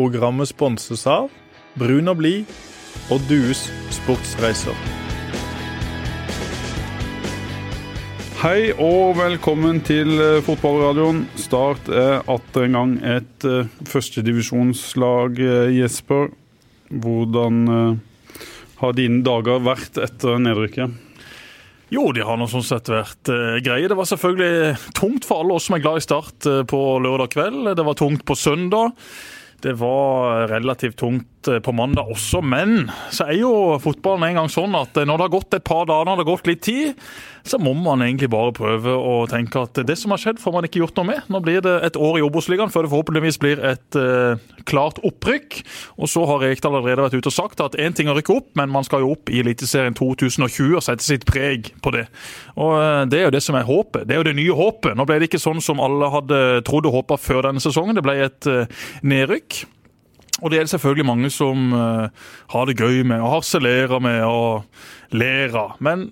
Programmet sponses av Brun og blid og Dues sportsreiser. Hei og velkommen til eh, fotballradioen. Start er atter en gang et uh, førstedivisjonslag, uh, Jesper. Hvordan uh, har dine dager vært etter nedrykket? Jo, de har nå sånn sett vært uh, greie. Det var selvfølgelig tungt for alle oss som er glad i Start uh, på lørdag kveld. Det var tungt på søndag. Det var relativt tungt på mandag også, men så er jo fotballen en gang sånn at når det har gått et par dager, når det har gått litt tid, så må man egentlig bare prøve å tenke at det som har skjedd, får man ikke gjort noe med. Nå blir det et år i Obos-ligaen før det forhåpentligvis blir et uh, klart opprykk. Og så har Rekdal allerede vært ute og sagt at én ting er å rykke opp, men man skal jo opp i Eliteserien 2020 og sette sitt preg på det. Og uh, Det er jo det som er håpet. Det er jo det nye håpet. Nå ble det ikke sånn som alle hadde trodd og håpa før denne sesongen. Det ble et uh, nedrykk. Og det er det selvfølgelig mange som har det gøy med og harselerer med og ler av. Men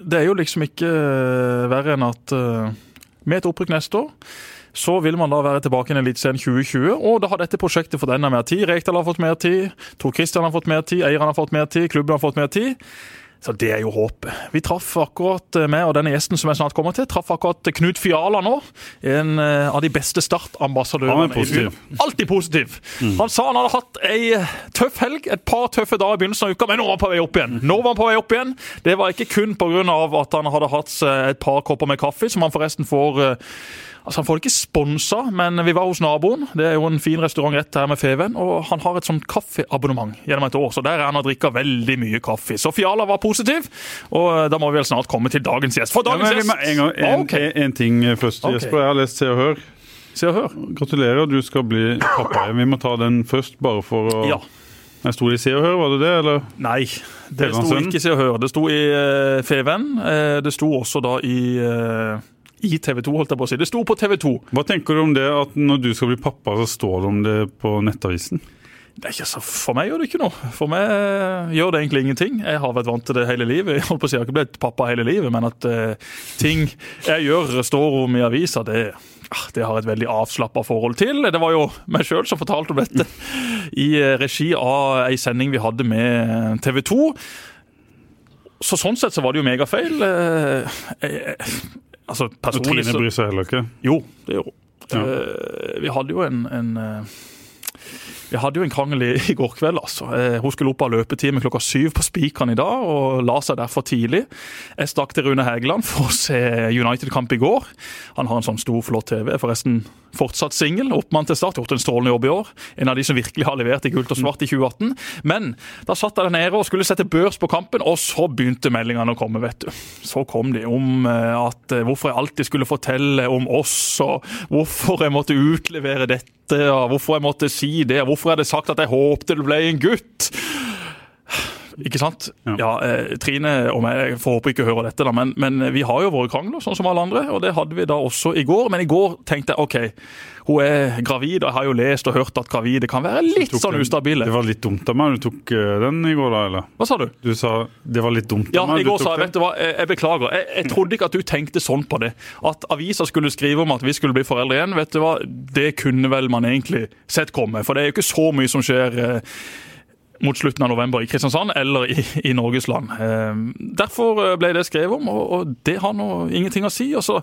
det er jo liksom ikke uh, verre enn at uh, med et opprykk neste år, så vil man da være tilbake i Eliteserien 2020. Og da har dette prosjektet fått enda mer tid. Rekdal har fått mer tid, Tor Christian har fått mer tid, eierne har fått mer tid, klubben har fått mer tid. Så det er jo håpet. Vi traff akkurat eh, med, og denne gjesten som jeg snart kommer til, traff akkurat Knut Fiala nå. En av de beste startambassadørene. Han er positiv. Alltid positiv. Mm. Han sa han hadde hatt ei tøff helg, et par tøffe dager i begynnelsen av uka, men nå var han på vei opp igjen. Nå var han på vei opp igjen. Det var ikke kun pga. at han hadde hatt et par kopper med kaffe, som han forresten får Altså, Han får det ikke sponsa, men vi var hos naboen. Det er jo en fin restaurant rett her med Feven. Og han har et sånt kaffeabonnement gjennom et år, så der er han og drikker veldig mye kaffe. Så Fiala var positiv, og eh, da må vi vel snart komme til dagens gjest. For dagens ja, gjest En, gang, en, okay. en, ting først, okay. Jesper. Jeg har lest Se og Hør. Se og Hør. Gratulerer, du skal bli pappa. Vi må ta den først, bare for å ja. Jeg sto i Se og Hør, var det det? eller? Nei, det sto ikke i Se og Hør. Det sto i uh, Feven. Uh, det sto også da i uh, i TV 2, holdt jeg på å si. Det sto på TV 2. Hva tenker du om det at når du skal bli pappa, så står det om det på Nettavisen? Det er ikke så, For meg gjør det ikke noe. For meg gjør det egentlig ingenting. Jeg har vært vant til det hele livet. Jeg holdt på å si, jeg har ikke blitt pappa hele livet, men at uh, ting jeg gjør, står om i avisa, det, ah, det har et veldig avslappa forhold til. Det var jo meg sjøl som fortalte om dette i regi av ei sending vi hadde med TV 2. Så Sånn sett så var det jo megafeil. Jeg, Altså, personlig, Trine bryr seg heller ikke? Jo, det gjør hun. Ja. Uh, vi hadde jo en, en uh, vi hadde jo en krangel i, i går kveld. altså. Eh, hun skulle opp av løpetime klokka syv på Spikeren i dag, og la seg derfor tidlig. Jeg stakk til Rune Hægeland for å se United-kamp i går. Han har en sånn stor, flott TV. Forresten fortsatt singel. Oppmann til Start, gjort en strålende jobb i år. En av de som virkelig har levert i gult og svart i 2018. Men da satt jeg der nede og skulle sette børs på kampen, og så begynte meldingene å komme, vet du. Så kom de om eh, at eh, hvorfor jeg alltid skulle fortelle om oss, og hvorfor jeg måtte utlevere dette og hvorfor jeg måtte si det, og hvorfor jeg hadde sagt at jeg håpte det ble en gutt. Ikke sant? Ja. ja eh, Trine og meg får håpe ikke hører dette, da, men, men, vi har jo våre krangler, sånn som alle andre. Og det hadde vi da også i går. Men i går tenkte jeg OK, hun er gravid, og jeg har jo lest og hørt at gravide kan være litt sånn ustabile. Det var litt dumt av meg. Du tok eh, den i går, da? eller? Hva sa du? Du sa det var litt dumt av ja, meg. Ja, i går sa jeg vet du hva, jeg, jeg beklager. Jeg, jeg, trodde ikke at du tenkte sånn på det. At avisa skulle skrive om at vi skulle bli foreldre igjen, vet du hva, det kunne vel man egentlig sett komme. For det er jo ikke så mye som skjer. Eh, mot slutten av november i Kristiansand eller i, i Norges land. Eh, derfor eh, ble det skrevet om, og, og det har nå ingenting å si. Også.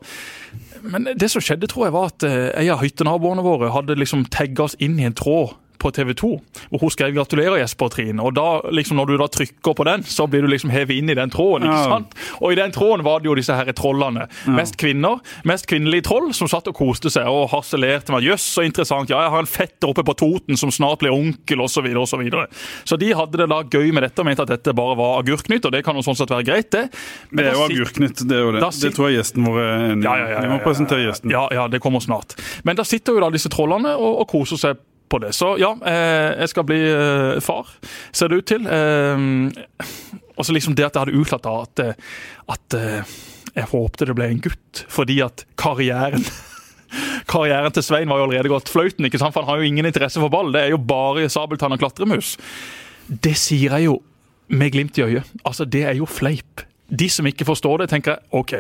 Men det som skjedde, tror jeg, var at eh, en av hyttenaboene våre hadde liksom tagga oss inn i en tråd på TV 2, hvor hun skrev 'gratulerer, Jesper og Trine'. Og da, liksom, Når du da trykker på den, så blir du liksom hevet inn i den tråden. ikke sant? Og i den tråden var det jo disse her trollene. Ja. Mest kvinner, mest kvinnelige troll, som satt og koste seg og harselerte med 'jøss, så interessant', ja, jeg har en fetter oppe på Toten som snart blir onkel, osv. Så, så, videre. så de hadde det da gøy med dette og mente at dette bare var agurknytt, og det kan jo sånn sett være greit, det. Men det er jo agurknytt, det er jo det. Det tror jeg gjesten vår er enig i. Ja, ja, ja, Vi må presentere gjesten. Ja, ja, det kommer snart. Men da sitter jo da disse trollene og, og koser seg på det. Så ja, eh, jeg skal bli eh, far, ser det ut til. Eh, og så liksom det at jeg hadde uttalt at, at jeg håpte det ble en gutt, fordi at karrieren Karrieren til Svein var jo allerede gått fløyten, ikke sant? for han har jo ingen interesse for ball. Det er jo bare sabeltann og klatremus. Det sier jeg jo med glimt i øyet. Altså, Det er jo fleip. De som ikke forstår det, tenker jeg OK,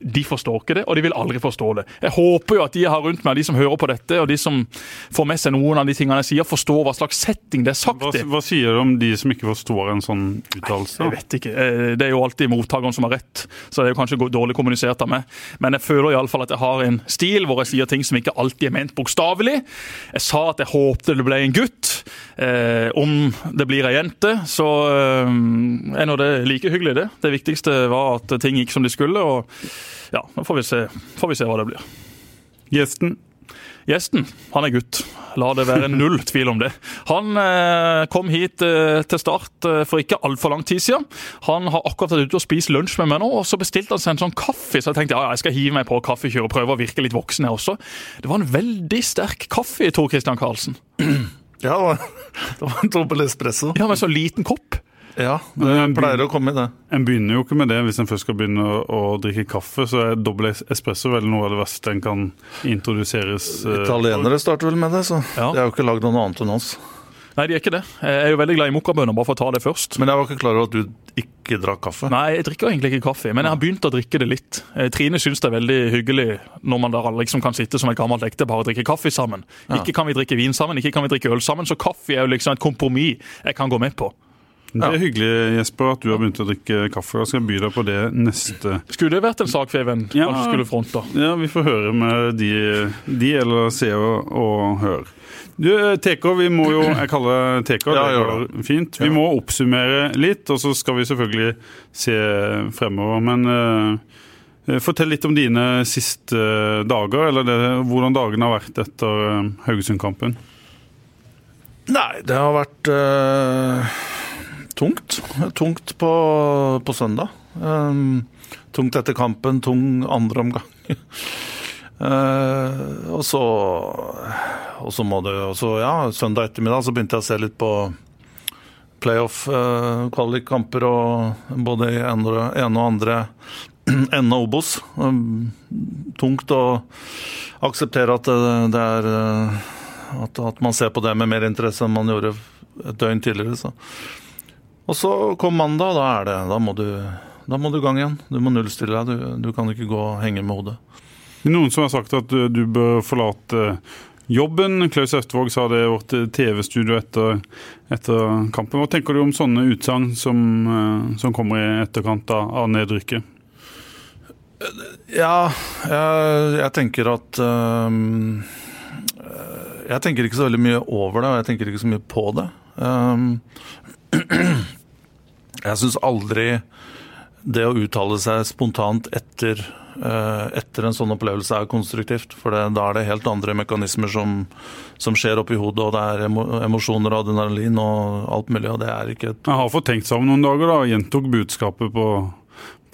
de forstår ikke det, og de vil aldri forstå det. Jeg håper jo at de jeg har rundt meg, de som hører på dette, og de som får med seg noen av de tingene jeg sier, forstår hva slags setting det er sagt i. hva sier du om de som ikke forstår en sånn uttalelse? Jeg vet ikke. Eh, Det er jo alltid mottakeren som har rett, så det er jo kanskje dårlig kommunisert av meg. Men jeg føler iallfall at jeg har en stil hvor jeg sier ting som ikke alltid er ment bokstavelig. Jeg sa at jeg håpte det ble en gutt. Eh, om det blir ei jente, så eh, er nå det like hyggelig, det. Det viktigste var at ting gikk som de skulle. og ja, nå får vi se, får vi se hva det blir. Gjesten? Gjesten, han er gutt. La det være null tvil om det. Han eh, kom hit eh, til start eh, for ikke altfor lang tid siden. Han har akkurat vært ute og spist lunsj med meg nå, og så bestilte han seg en sånn kaffe. Så jeg tenkte ja, ja, jeg skal hive meg på kaffekjøret og prøve å virke litt voksen her også. Det var en veldig sterk kaffe, Tor Christian Karlsen. Ja, det var- en dobbel espresso. Ja, med så liten kopp. Ja, det pleier å komme i det. En begynner jo ikke med det hvis en først skal begynne å, å drikke kaffe. Så er dobbel espresso vel noe av det verste en kan introduseres eh, Italienere starter vel med det, så Ja. de har jo ikke lagd noe annet enn oss. Nei, de er ikke det. Jeg er jo veldig glad i mokkabønner, bare for å ta det først. Men jeg var ikke klar over at du ikke drakk kaffe. Nei, jeg drikker egentlig ikke kaffe, men jeg har begynt å drikke det litt. Eh, Trine syns det er veldig hyggelig når man da liksom kan sitte som et gammelt ektepar og drikke kaffe sammen. Ikke kan vi drikke vin sammen, ikke kan vi drikke øl sammen, så kaffe er jo liksom et kompromiss jeg kan gå med på. Det er hyggelig Jesper, at du har begynt å drikke kaffe. Jeg skal by deg på det neste Skulle det vært en sak Feven Ja. Ja, vi får høre med de, de eller se og, og høre. Du, TK, vi må jo Jeg kaller TK. Ja, det går fint. Vi må oppsummere litt, og så skal vi selvfølgelig se fremover. Men uh, fortell litt om dine siste dager, eller det, hvordan dagene har vært etter eh, Haugesund-kampen. Nei, det har vært eh, tungt. Tungt på, på søndag. Um, tungt etter kampen, tung andre omgang. uh, og så Og så må det jo Ja, søndag ettermiddag så begynte jeg å se litt på playoff-kvalikkamper og både i ene og andre enden av Obos. Um, tungt å akseptere at det, det er eh, at, at man ser på det med mer interesse enn man gjorde et døgn tidligere. Så. Og så kom mandag, da er det Da må du, da må du gang igjen. Du må nullstille deg. Du, du kan ikke gå og henge med hodet. Noen som har sagt at du, du bør forlate jobben. Klaus Østvåg sa det i vårt TV-studio etter, etter kampen. Hva tenker du om sånne utsagn som, eh, som kommer i etterkant av nedrykket? Ja, jeg, jeg tenker at um, Jeg tenker ikke så veldig mye over det, og jeg tenker ikke så mye på det. Um, jeg syns aldri det å uttale seg spontant etter, øh, etter en sånn opplevelse er konstruktivt. For det, da er det helt andre mekanismer som, som skjer oppi hodet, og det er emosjoner og adrenalin og alt mulig, og det er ikke et Jeg har fått tenkt seg om noen dager da, gjentok budskapet på,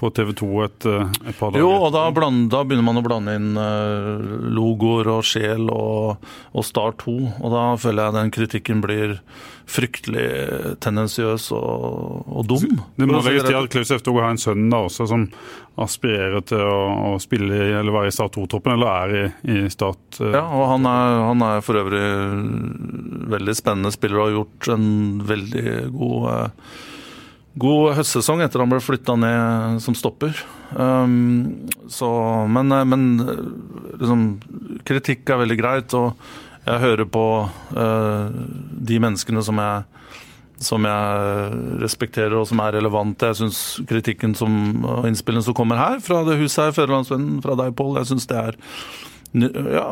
på TV 2 et, eh, et par dager. Jo, og da, bland, da begynner man å blande inn eh, logoer og sjel og, og Star 2. Og da føler jeg den kritikken blir fryktelig tendensiøs og, og dum. Det må legges til at Klaus Eftog har en sønn da også som aspirerer til å, å spille i, eller være i Start 2-troppen, eller er i, i Start. eh. Ja, og han er, han er for øvrig veldig spennende spiller og har gjort en veldig god, eh, god høstsesong etter han ble flytta ned som stopper. Um, så, men eh, men eh, liksom, kritikk er veldig greit, og jeg hører på uh, de menneskene som jeg som jeg respekterer og som er relevante. Jeg syns kritikken og innspillene som kommer her, fra det huset her, Fødelandsvennen, fra deg, Pål, jeg syns det er ja,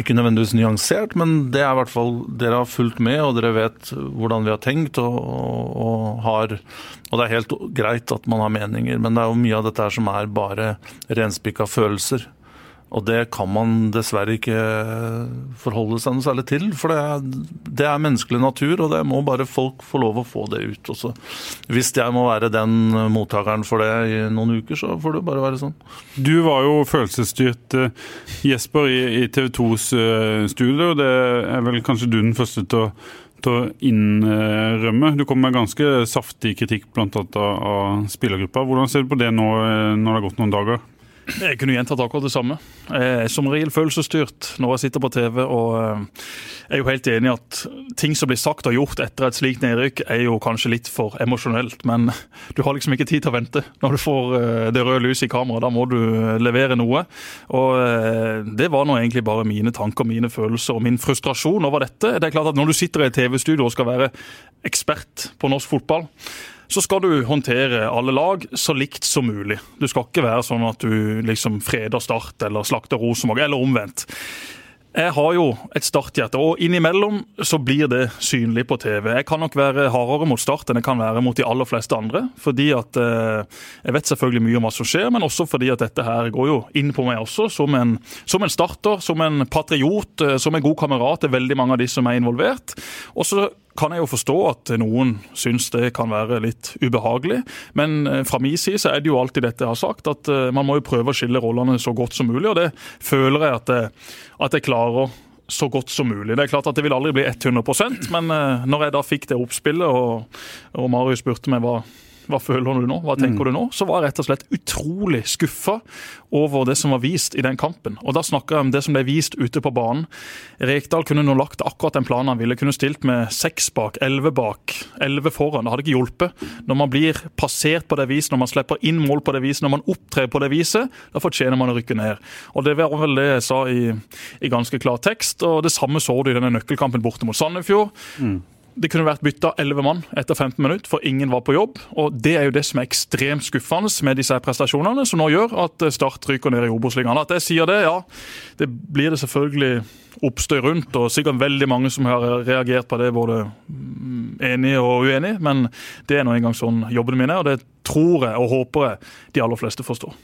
ikke nødvendigvis nyansert, men det er i hvert fall Dere har fulgt med, og dere vet hvordan vi har tenkt, og, og, har Og det er helt greit at man har meninger, men det er jo mye av dette her som er bare renspikka følelser. Og det kan man dessverre ikke forholde seg noe særlig til, for det er, det er menneskelig natur, og det må bare folk få lov å få det ut. Også. Hvis jeg må være den mottakeren for det i noen uker, så får det bare være sånn. Du var jo følelsesstyrt eh, Jesper i, TV 2s eh, studio. Det er vel kanskje du den første til å, å innrømme. Du kom med ganske saftig kritikk blant annet av spillergruppa. Hvordan ser du på det nå eh, når det har gått noen dager? Jeg kunne gjentatt akkurat det samme. Er som regel følelsesstyrt når jeg sitter på TV. og eh, Jeg er jo helt enig i at ting som blir sagt og gjort etter et slikt nedrykk, er jo kanskje litt for emosjonelt. Men du har liksom ikke tid til å vente når du får eh, det røde lyset i kameraet. Da må du levere noe. Og det var nå egentlig bare mine tanker, mine følelser og min frustrasjon over dette. Det er klart at Når du sitter i et TV-studio og skal være ekspert på norsk fotball, så skal du håndtere alle lag så likt som mulig. Du skal ikke være sånn at du liksom freder Start eller slakter Rosenborg, eller omvendt. Jeg har jo et starthjerte, og innimellom så blir det synlig på TV. Jeg kan nok være hardere mot Start enn jeg kan være mot de aller fleste andre. Fordi at eh, Jeg vet selvfølgelig mye om hva som skjer, men også fordi at dette her går jo inn på meg også. Som en, som en starter, som en patriot, eh, som en god kamerat til veldig mange av de som er involvert. Og så kan jeg jo forstå at noen syns det kan være litt ubehagelig. Men eh, fra min side så er det jo alltid dette jeg har sagt, at eh, man må jo prøve å skille rollene så godt som mulig. Og det føler jeg at jeg, at jeg klarer så godt som mulig. Det er klart at det vil aldri bli 100% men eh, når jeg da fikk det oppspillet, og, og Marius spurte meg hva hva føler du nå? Hva tenker mm. du nå? Så var jeg rett og slett utrolig skuffa over det som var vist i den kampen. Og Da snakker jeg om det som ble vist ute på banen. Rekdal kunne nå lagt akkurat den planen han ville. Kunne stilt med seks bak, elleve bak, elleve foran. Det hadde ikke hjulpet. Når man blir passert på det viset, når man slipper inn mål på det viset, når man opptrer på det viset, da fortjener man å rykke ned. Og Det var vel det jeg sa i, i ganske klar tekst. og Det samme så du i denne nøkkelkampen borte mot Sandefjord. Mm. Det kunne vært bytta 11 mann etter 15 minutter, for ingen var på jobb. og Det er jo det som er ekstremt skuffende med disse prestasjonene, som nå gjør at Start ryker ned i Obos-ligaen. At jeg sier det, ja, det blir det selvfølgelig oppstøy rundt, og sikkert veldig mange som har reagert på det, både enige og uenige, men det er nå engang sånn jobbene mine, og det tror jeg og håper jeg de aller fleste forstår.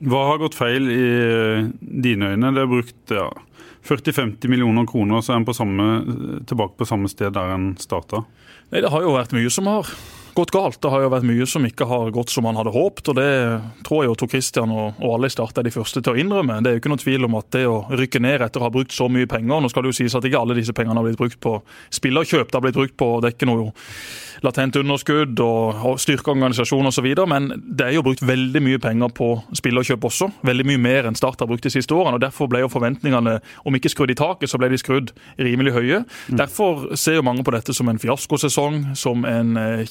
Hva har gått feil i dine øyne? Det er brukt ja, 40-50 millioner kroner, så er en tilbake på samme sted der en starta? Nei, Det har jo vært mye som har gått galt. Det har jo vært mye som ikke har gått som man hadde håpet. og Det tror jeg jo Tor Christian og, og alle i Start er de første til å innrømme. Det er jo ikke noe tvil om at det å rykke ned etter å ha brukt så mye penger Nå skal det jo sies at ikke alle disse pengene har blitt brukt på spillerkjøp. Det har blitt brukt på å dekke noe latent underskudd og, og styrke organisasjon osv. Men det er jo brukt veldig mye penger på spillerkjøp også. Veldig mye mer enn Start har brukt de siste årene. og Derfor ble jo forventningene, om ikke skrudd i taket, så ble de skrudd rimelig høye. Mm. Derfor ser jo mange på dette som en fiaskosesong, som en eh,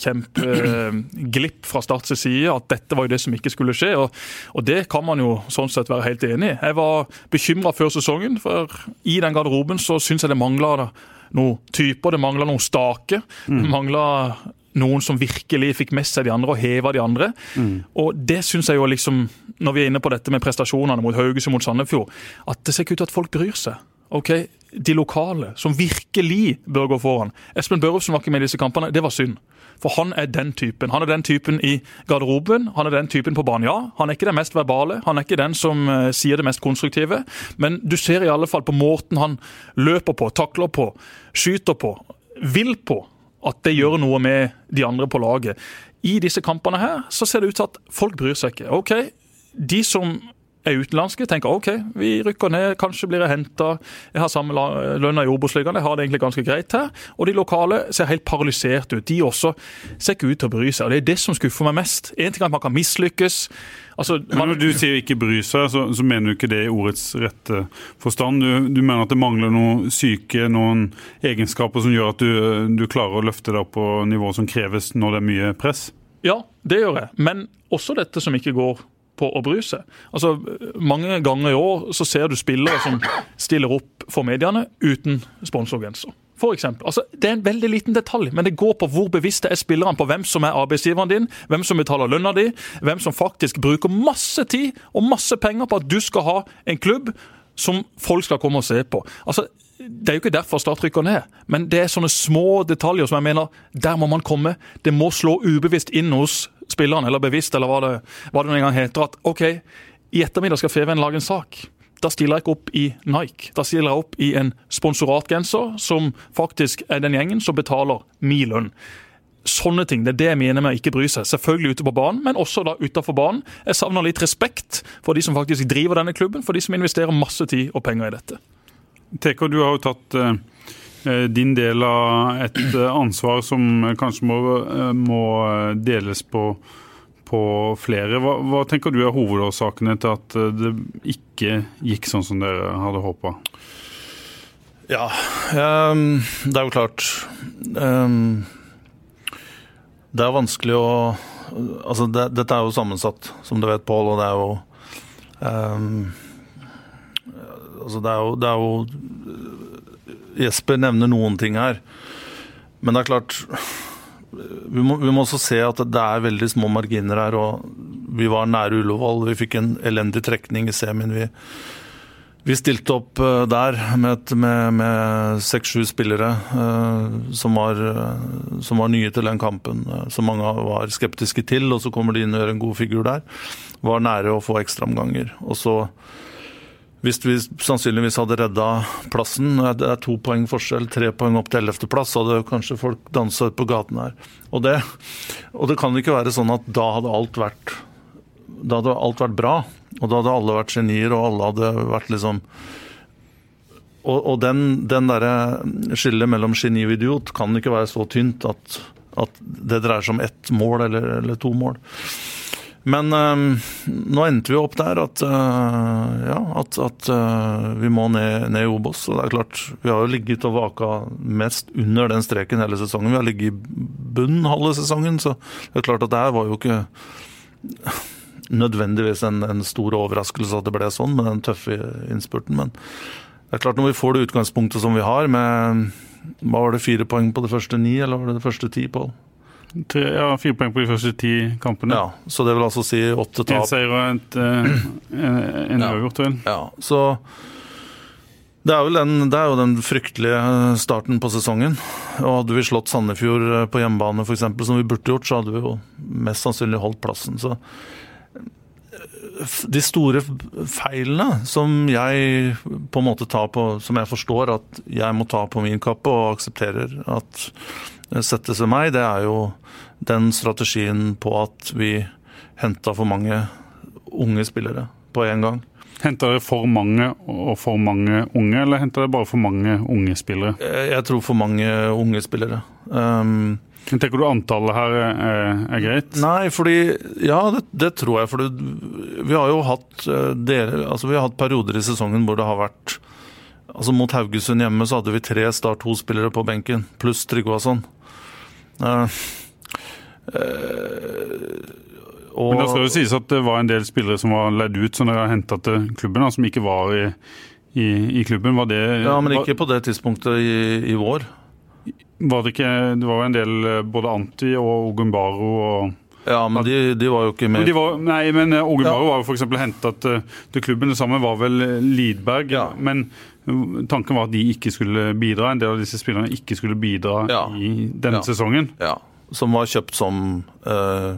eh, fra Starts side. At dette var jo det som ikke skulle skje. Og, og det kan man jo sånn sett være helt enig i. Jeg var bekymra før sesongen, for i den garderoben så syns jeg det mangla noen typer, det mangla noen stake. Mm. Det mangla noen som virkelig fikk med seg de andre og heva de andre. Mm. Og det syns jeg jo liksom, når vi er inne på dette med prestasjonene mot Haugesund mot Sandefjord, at det ser ikke ut til at folk bryr seg. Ok, De lokale, som virkelig bør gå foran. Espen Børufsen var ikke med i disse kampene. Det var synd. For han er den typen. Han er den typen i garderoben, han er den typen på banen. Ja, han er ikke den mest verbale, han er ikke den som uh, sier det mest konstruktive, men du ser i alle fall på måten han løper på, takler på, skyter på, vil på, at det gjør noe med de andre på laget. I disse kampene her så ser det ut til at folk bryr seg ikke. Ok, De som er utenlandske, tenker OK, vi rykker ned, kanskje blir jeg henta. Jeg har samme lønna i Obos-ligaen, jeg har det egentlig ganske greit her. Og de lokale ser helt paralysert ut. De også ser ikke ut til å bry seg. og Det er det som skuffer meg mest. En ting er at man kan mislykkes. Altså, man... Når du sier ikke bry seg, så, så, mener du ikke det i ordets rette forstand. Du, du, mener at det mangler noen syke, noen egenskaper som gjør at du, du klarer å løfte deg opp på nivået som kreves når det er mye press? Ja, det gjør jeg. Men også dette som ikke går på å bry seg. Altså, Mange ganger i år så ser du spillere som stiller opp for mediene uten sponsorgenser. For eksempel. altså, det er en veldig liten detalj, men det går på hvor bevisste er spillerne på hvem som er arbeidsgiveren din, hvem som betaler lønna di, hvem som faktisk bruker masse tid og masse penger på at du skal ha en klubb som folk skal komme og se på. Altså, det er jo ikke derfor Start rykker ned, men det er sånne små detaljer som jeg mener der må man komme. Det må slå ubevisst inn hos spilleren, eller bevisst, eller hva det, hva det noen gang heter, at OK, i ettermiddag skal Feven lage en sak. Da stiller jeg ikke opp i Nike. Da stiller jeg opp i en sponsoratgenser, som faktisk er den gjengen som betaler min lønn. Sånne ting. Det er det jeg mener med å ikke bry seg. Selvfølgelig ute på banen, men også da utenfor banen. Jeg savner litt respekt for de som faktisk driver denne klubben, for de som investerer masse tid og penger i dette. Teko, du har jo tatt Eh, din del av et eh, ansvar som kanskje må, eh, må deles på, på flere. Hva, hva tenker du er hovedårsakene til at eh, det ikke gikk sånn som dere hadde håpa? Ja, um, det er jo klart um, Det er vanskelig å Altså, det, dette er jo sammensatt, som du vet, Pål, og det er jo um, Altså, det er jo, det er jo Jesper nevner noen ting her. Men det er klart vi må, vi må, også se at det er veldig små marginer her. og Vi var nære Ullevål. Vi fikk en elendig trekning i semien. Vi, vi stilte opp uh, der med seks-sju spillere uh, som, var, uh, som, var, nye til den kampen. som mange var skeptiske til, og så kommer de inn og gjør en god figur der. Var nære å få ekstraomganger. Og så hvis vi sannsynligvis hadde redda plassen, det er to poeng forskjell, tre poeng opp til ellevteplass, hadde kanskje folk dansa ut på gaten her. Og det, og det kan ikke være sånn at da hadde alt vært da hadde alt vært bra. Og da hadde alle vært genier, og alle hadde vært liksom Og, og den, den derre skillet mellom geni og idiot kan ikke være så tynt at, at det dreier seg om ett mål eller, eller to mål. Men uh, nå endte vi opp der at, uh, ja, at, at uh, vi må ned, ned, i Obos. Og det er klart, Vi har jo ligget og vaka mest under den streken hele sesongen. Vi har ligget i bunn halve sesongen, så det er klart at det her var jo ikke nødvendigvis en, en, stor overraskelse at det ble sånn med den tøffe innspurten. Men det er klart når vi får det utgangspunktet som vi har, med hva var det, fire poeng på det første ni, eller var det det første ti, Pål? Ja, fire poeng på de første ti kampene. Ja, Så det vil altså si åtte tap. En seier og et, uh, en uavgjort, vel. Ja, så det er, den, det er, jo den fryktelige starten på sesongen. Og Hadde vi slått Sandefjord eh, på hjemmebane, f.eks., som vi burde gjort, så hadde vi jo mest sannsynlig holdt plassen. Så eh, de store feilene som jeg på en måte tar på, som jeg forstår at jeg må ta på min kappe og aksepterer at settes ved meg, det er jo den strategien på at vi henta for mange unge spillere på én gang. Henter dere for mange og for mange unge, eller henter dere bare for mange unge spillere? Jeg tror for mange unge spillere. Um, Tenker du antallet her er, er greit? Nei, fordi Ja, det, det tror jeg. For vi har jo hatt, eh, dere, altså vi har hatt perioder i sesongen hvor det har vært altså Mot Haugesund hjemme så hadde vi tre Start 2-spillere på benken, pluss Tryggvason. Uh, og, Men det skal jo sies at det var en del spillere som var leid ut, som dere har henta til klubben, som ikke var i, i, i klubben. Var det Ja, men ikke var, på det tidspunktet i, i, vår. Var det ikke Det var jo en del eh, både Anti og Ogumbaro og ja, men de, de, var jo ikke med. Var, nei, men Ogumbaro ja. var jo f.eks. henta til, til, klubben. Det samme var vel Lidberg. Ja. Men tanken var at de ikke skulle bidra. En del av disse spillerne ikke skulle bidra ja. i denne sesongen. Ja, som var kjøpt som uh,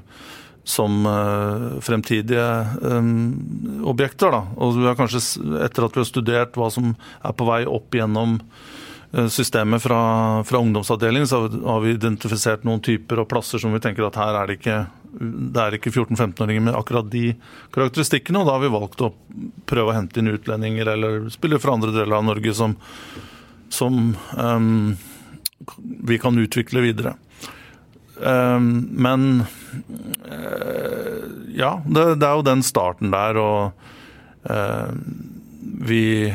som uh, fremtidige um, objekter. Da. Og vi har kanskje, etter at vi har studert hva som er på vei opp gjennom uh, systemet fra, fra ungdomsavdelingen, så har vi identifisert noen typer og plasser som vi tenker at her er det ikke det er ikke 14-15-åringer med akkurat de karakteristikkene, og da har vi valgt å prøve å hente inn utlendinger eller spillere fra andre deler av Norge som, som um, vi kan utvikle videre. Um, men uh, ja, det, det, er jo den starten der, og eh, vi,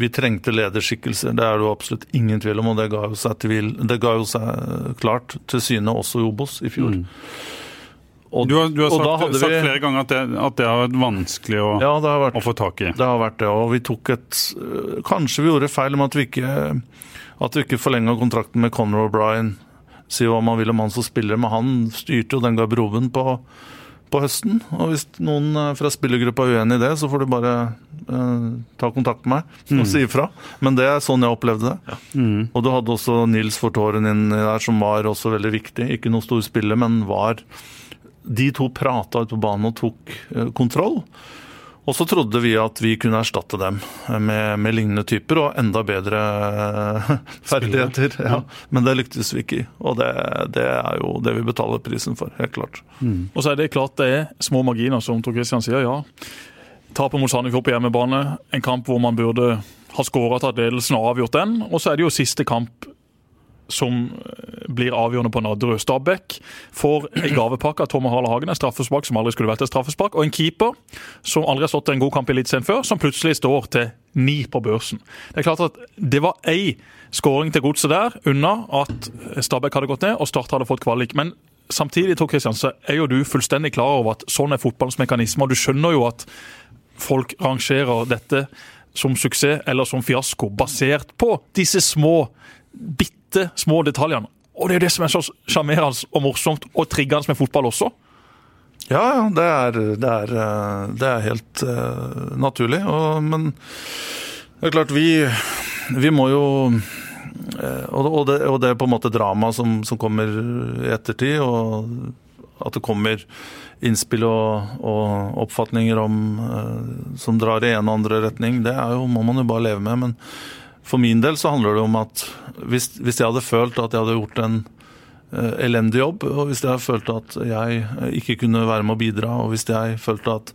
vi, trengte lederskikkelser. Det er det jo absolutt ingen tvil om, og det ga jo seg, tvil, det ga jo seg klart til syne også i Obos i fjor. Mm. Og, du har, du har sagt, sagt, flere ganger at det, at det, har vært vanskelig å, ja, vært, å, få tak i. Det har vært det, og vi tok et Kanskje vi gjorde feil med at vi ikke, at vi ikke forlenga kontrakten med Conor O'Brien si hva man vil om han som spiller, men han styrte jo den garderoben på, på høsten. Og hvis noen eh, fra spillergruppa er uenig i det, så får du bare eh, ta kontakt med meg og mm. si ifra. Men det er sånn jeg opplevde det. Ja. Mm. Og du hadde også Nils Fortåren inni der, som var også veldig viktig. Ikke noe stor spiller, men var De to prata ute på banen og tok eh, kontroll. Og så trodde vi at vi kunne erstatte dem med, med lignende typer og enda bedre eh, ferdigheter. Ja. Men det lyktes vi ikke i, og det, det, er jo det vi betaler prisen for. Helt klart. Mm. Og så er det klart det er små marginer, som Tor Christian sier. ja. Tapet mot Sandefjord på hjemmebane, en kamp hvor man burde ha skåra, tatt ledelsen og avgjort den. Og så er det jo siste kamp som, blir avgjørende på Nadderud. Stabæk får en gavepakke av Tomme Harle Hagen, en straffespark som aldri skulle vært et straffespark, og en keeper som aldri har stått en god kamp i Eliteserien før, som plutselig står til ni på børsen. Det er klart at det var ei skåring til godset der unna at Stabæk hadde gått ned og Start hadde fått kvalik. Men samtidig Tor Christian, så er jo du fullstendig klar over at sånn er fotballens mekanisme. og Du skjønner jo at folk rangerer dette som suksess eller som fiasko, basert på disse små, bitte små detaljene. Og det er jo det som er så sjarmerende og morsomt og triggende med fotball også. Ja, det er, det er, eh, det er helt uh, naturlig. Og, men det er klart, vi, vi må jo uh, og, det, og det er på en måte drama som, som, kommer i ettertid, og at det kommer innspill og, og oppfatninger om, som drar i en og andre retning, det jo, må man jo bare leve med. Men for min del så handler det om at hvis, hvis jeg hadde følt at jeg hadde gjort en Eh, elendig jobb. Og hvis jeg følte at jeg eh, ikke kunne være med å bidra, og hvis jeg følte at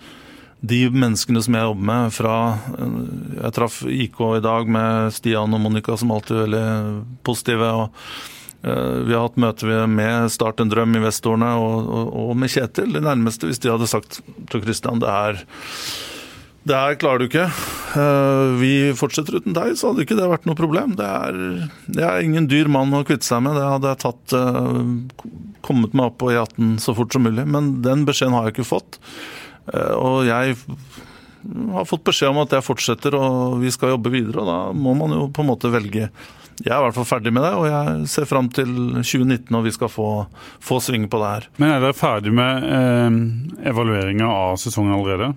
de menneskene som jeg jobber med fra eh, Jeg traff IK i dag med Stian og Monica, som alltid er veldig positive. og vi har hatt møter med Start en drøm, investorene og, og, og med Kjetil, det nærmeste. Hvis de hadde sagt til Christian det er det her klarer du ikke. Eh, vi fortsetter uten deg, så hadde ikke det vært noe problem. Det er, det er ingen dyr mann å kvitte seg med. Det hadde jeg tatt, eh, kommet meg opp på E18 så fort som mulig. Men den beskjeden har jeg ikke fått. Eh, og jeg har fått beskjed om at jeg fortsetter og vi skal jobbe videre. Og da må man jo på en måte velge. Jeg er i hvert fall ferdig med det, og jeg ser fram til 2019 og vi skal få, få sving på det her. Men er dere ferdig med eh, evalueringa av sesongen allerede?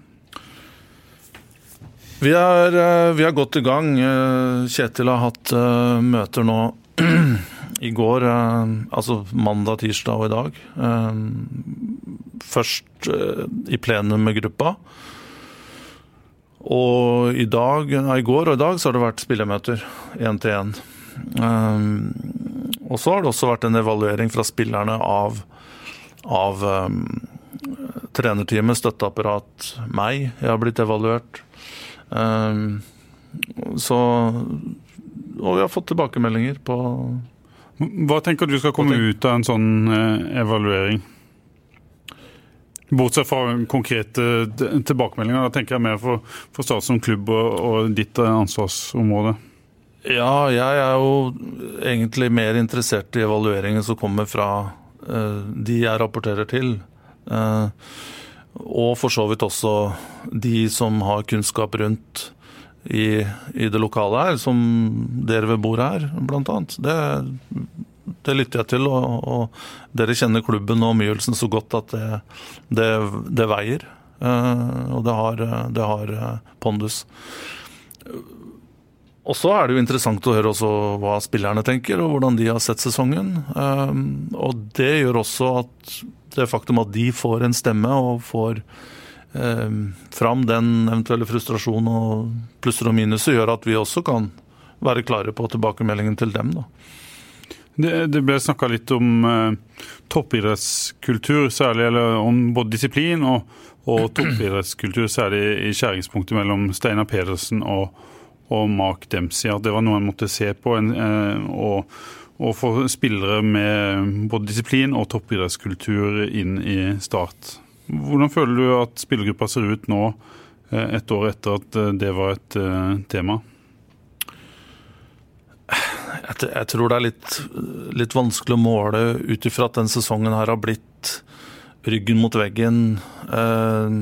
Vi er, eh, vi er, godt i gang. Eh, Kjetil har hatt uh, møter nå i går, altså mandag, tirsdag og i dag. Først i plenum med gruppa. Og i dag, nei, i går og i dag så har det vært spillemøter én til én. Og så har det også vært en evaluering fra spillerne av, av trenerteamet, støtteapparat, meg. Jeg har blitt evaluert. Ehm, så Og vi har fått tilbakemeldinger på Hva tenker du skal komme ut av en sånn eh, evaluering? Bortsett fra konkrete tilbakemeldinger, da tenker jeg mer for, for stat som klubb og, og ditt ansvarsområde. Ja, jeg er jo egentlig mer interessert i evalueringen som kommer fra de jeg rapporterer til. Uh, og for så vidt også de som har kunnskap rundt i, i det lokale her, som dere ved bordet her, annet. Det, det lytter jeg til, og, og, dere kjenner klubben og omgivelsene så godt at det, det, det veier. Uh, og det har, det har uh, pondus. Og så er det jo interessant å høre også hva spillerne tenker, og hvordan de har sett sesongen. Uh, og det gjør også at det faktum at de får en stemme og får eh, fram den eventuelle frustrasjonen og plusser og minuser, gjør at vi også kan være klare på tilbakemeldingen til dem. da. Det, det ble snakka litt om eh, toppidrettskultur, særlig, eller om både disiplin og, og toppidrettskultur, særlig i skjæringspunktet mellom Steinar Pedersen og, og Mark Dempsey. At det var noe en måtte se på. En, eh, og å få spillere med både disiplin og toppidrettskultur inn i Start. Hvordan føler du at spillergruppa ser ut nå, eh, et år etter at eh, det var et eh, tema? Jeg tror det er litt, litt vanskelig å måle ut ifra at den sesongen her har blitt ryggen mot veggen. Eh,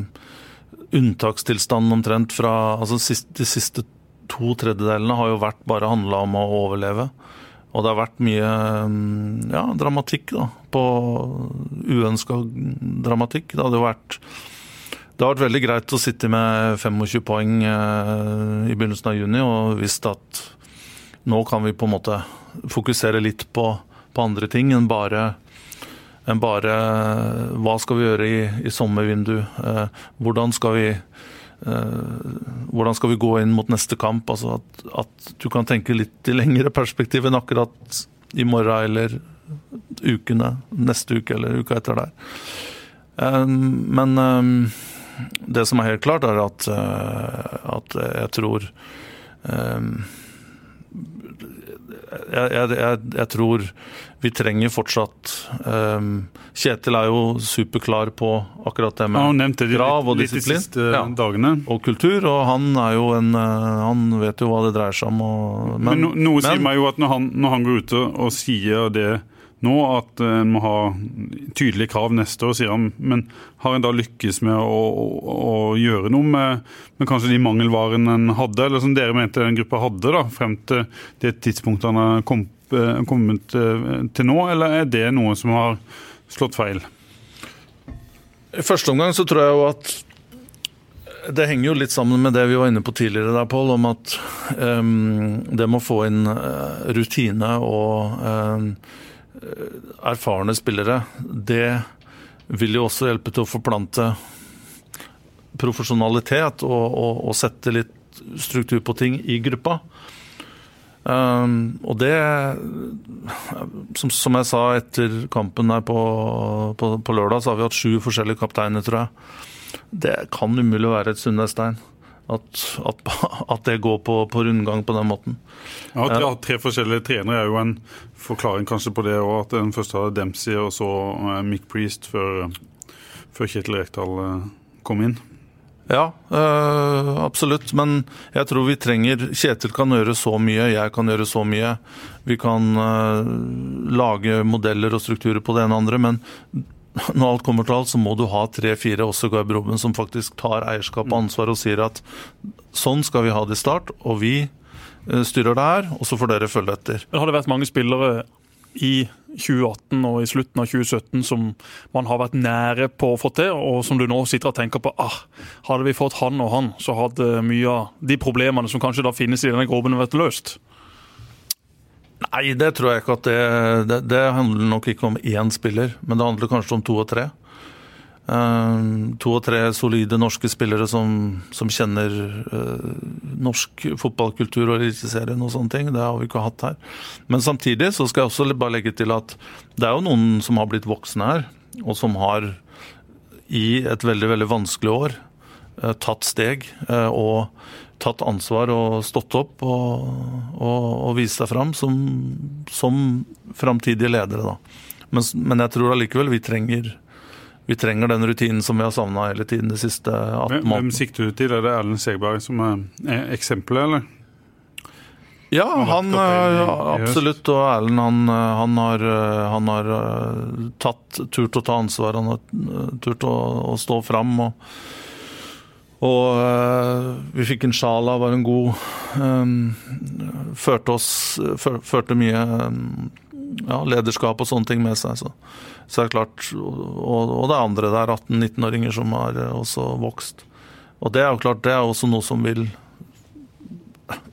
unntakstilstanden omtrent fra altså De siste to tredjedelene har jo vært bare handla om å overleve. Og det har vært mye mm, ja, dramatikk, da. På uønska dramatikk. Det hadde vært det har vært veldig greit å sitte med 25 poeng eh, i begynnelsen av juni og visst at nå kan vi på en måte fokusere litt på, på andre ting enn bare, enn bare hva skal vi gjøre i, i sommervindu, Eh, hvordan skal vi Eh, hvordan skal vi gå inn mot neste kamp? Altså at, at, du kan tenke litt i lengre perspektiv enn akkurat i morgen eller ukene, neste uke eller uka etter der. Eh, men eh, det som er helt klart, er at, at jeg tror jeg, jeg, jeg, jeg tror vi trenger fortsatt um, Kjetil er jo superklar på akkurat det med nevnt det krav og disiplin. litt de siste Ja. dagene. og kultur, og han er jo en uh, Han vet jo hva det dreier seg om. Og, Men, no, noe sier meg jo at når han, når han går ute og sier det nå, at eh, en må ha tydelige krav neste år, sier han. Men har en da lykkes med å, å, å gjøre noe med, med kanskje de mangelvarene en hadde, eller som dere mente den gruppa hadde, da, frem til det tidspunktet han kom, eh, kommet eh, til nå, eller er det noe som har slått feil? I første omgang så tror jeg jo at det henger jo litt sammen med det vi var inne på tidligere, der, Pål, om at um, det med å få inn uh, rutine og um, erfarne spillere, det vil jo også hjelpe til å forplante profesjonalitet og, og, og sette litt struktur på ting i gruppa. Um, og det, som, som jeg sa etter kampen her på, på, på lørdag, så har vi hatt sju forskjellige kapteiner, tror jeg. Det kan umulig være et sunnhetstegn. At, at, at det går på, på rundgang på den måten. Ja, tre, tre forskjellige trenere er jo en forklaring kanskje på det òg, at den første hadde Dempsey og så eh, Mick Priest før, før Kjetil Rekdal eh, kom inn. Ja, øh, absolutt. Men jeg tror vi trenger Kjetil kan gjøre så mye, jeg kan gjøre så mye. Vi kan øh, lage modeller og strukturer på det ene og andre, men når alt kommer til alt, så må du ha tre-fire også i garderoben som faktisk tar eierskap og ansvar og sier at sånn skal vi ha det i start, og vi øh, styrer det her, og så får dere følge etter. Men har det vært mange spillere i 2018 og i slutten av 2017 som man har vært nære på å få til, og som du nå sitter og tenker på ah, Hadde vi fått han og han, så hadde mye av de problemene som kanskje da finnes i denne groben, vært løst. Nei, det tror jeg ikke at det, det Det handler nok ikke om én spiller, men det handler kanskje om to og tre. Eh, to og tre solide norske spillere som, som kjenner eh, norsk fotballkultur og Eliteserien og sånne ting. Det har vi ikke hatt her. Men samtidig så skal jeg også bare legge til at det er jo noen som har blitt voksne her, og som har i et veldig, veldig vanskelig år eh, tatt steg eh, og tatt ansvar og stått opp og, og, og vist seg fram som, som framtidige ledere. Da. Men, men jeg tror allikevel vi trenger, vi trenger den rutinen som vi har savna hele tiden de siste 18 månedene. hvem sikter du til? Er det Erlend Segberg som er, eksempelet, eller? Ja, han eh, absolutt. Og Erlend han, eh, han har, eh, han har tatt, turt å ta ansvar. Han har turt å, å stå fram. Og, og vi fikk en Sjala, var en god um, Førte oss før, Førte mye ja, lederskap og sånne ting med seg. Så, så er det klart, og, og det er andre der, 18-19-åringer som har eh, også vokst. Og det er jo klart, det er også noe som vil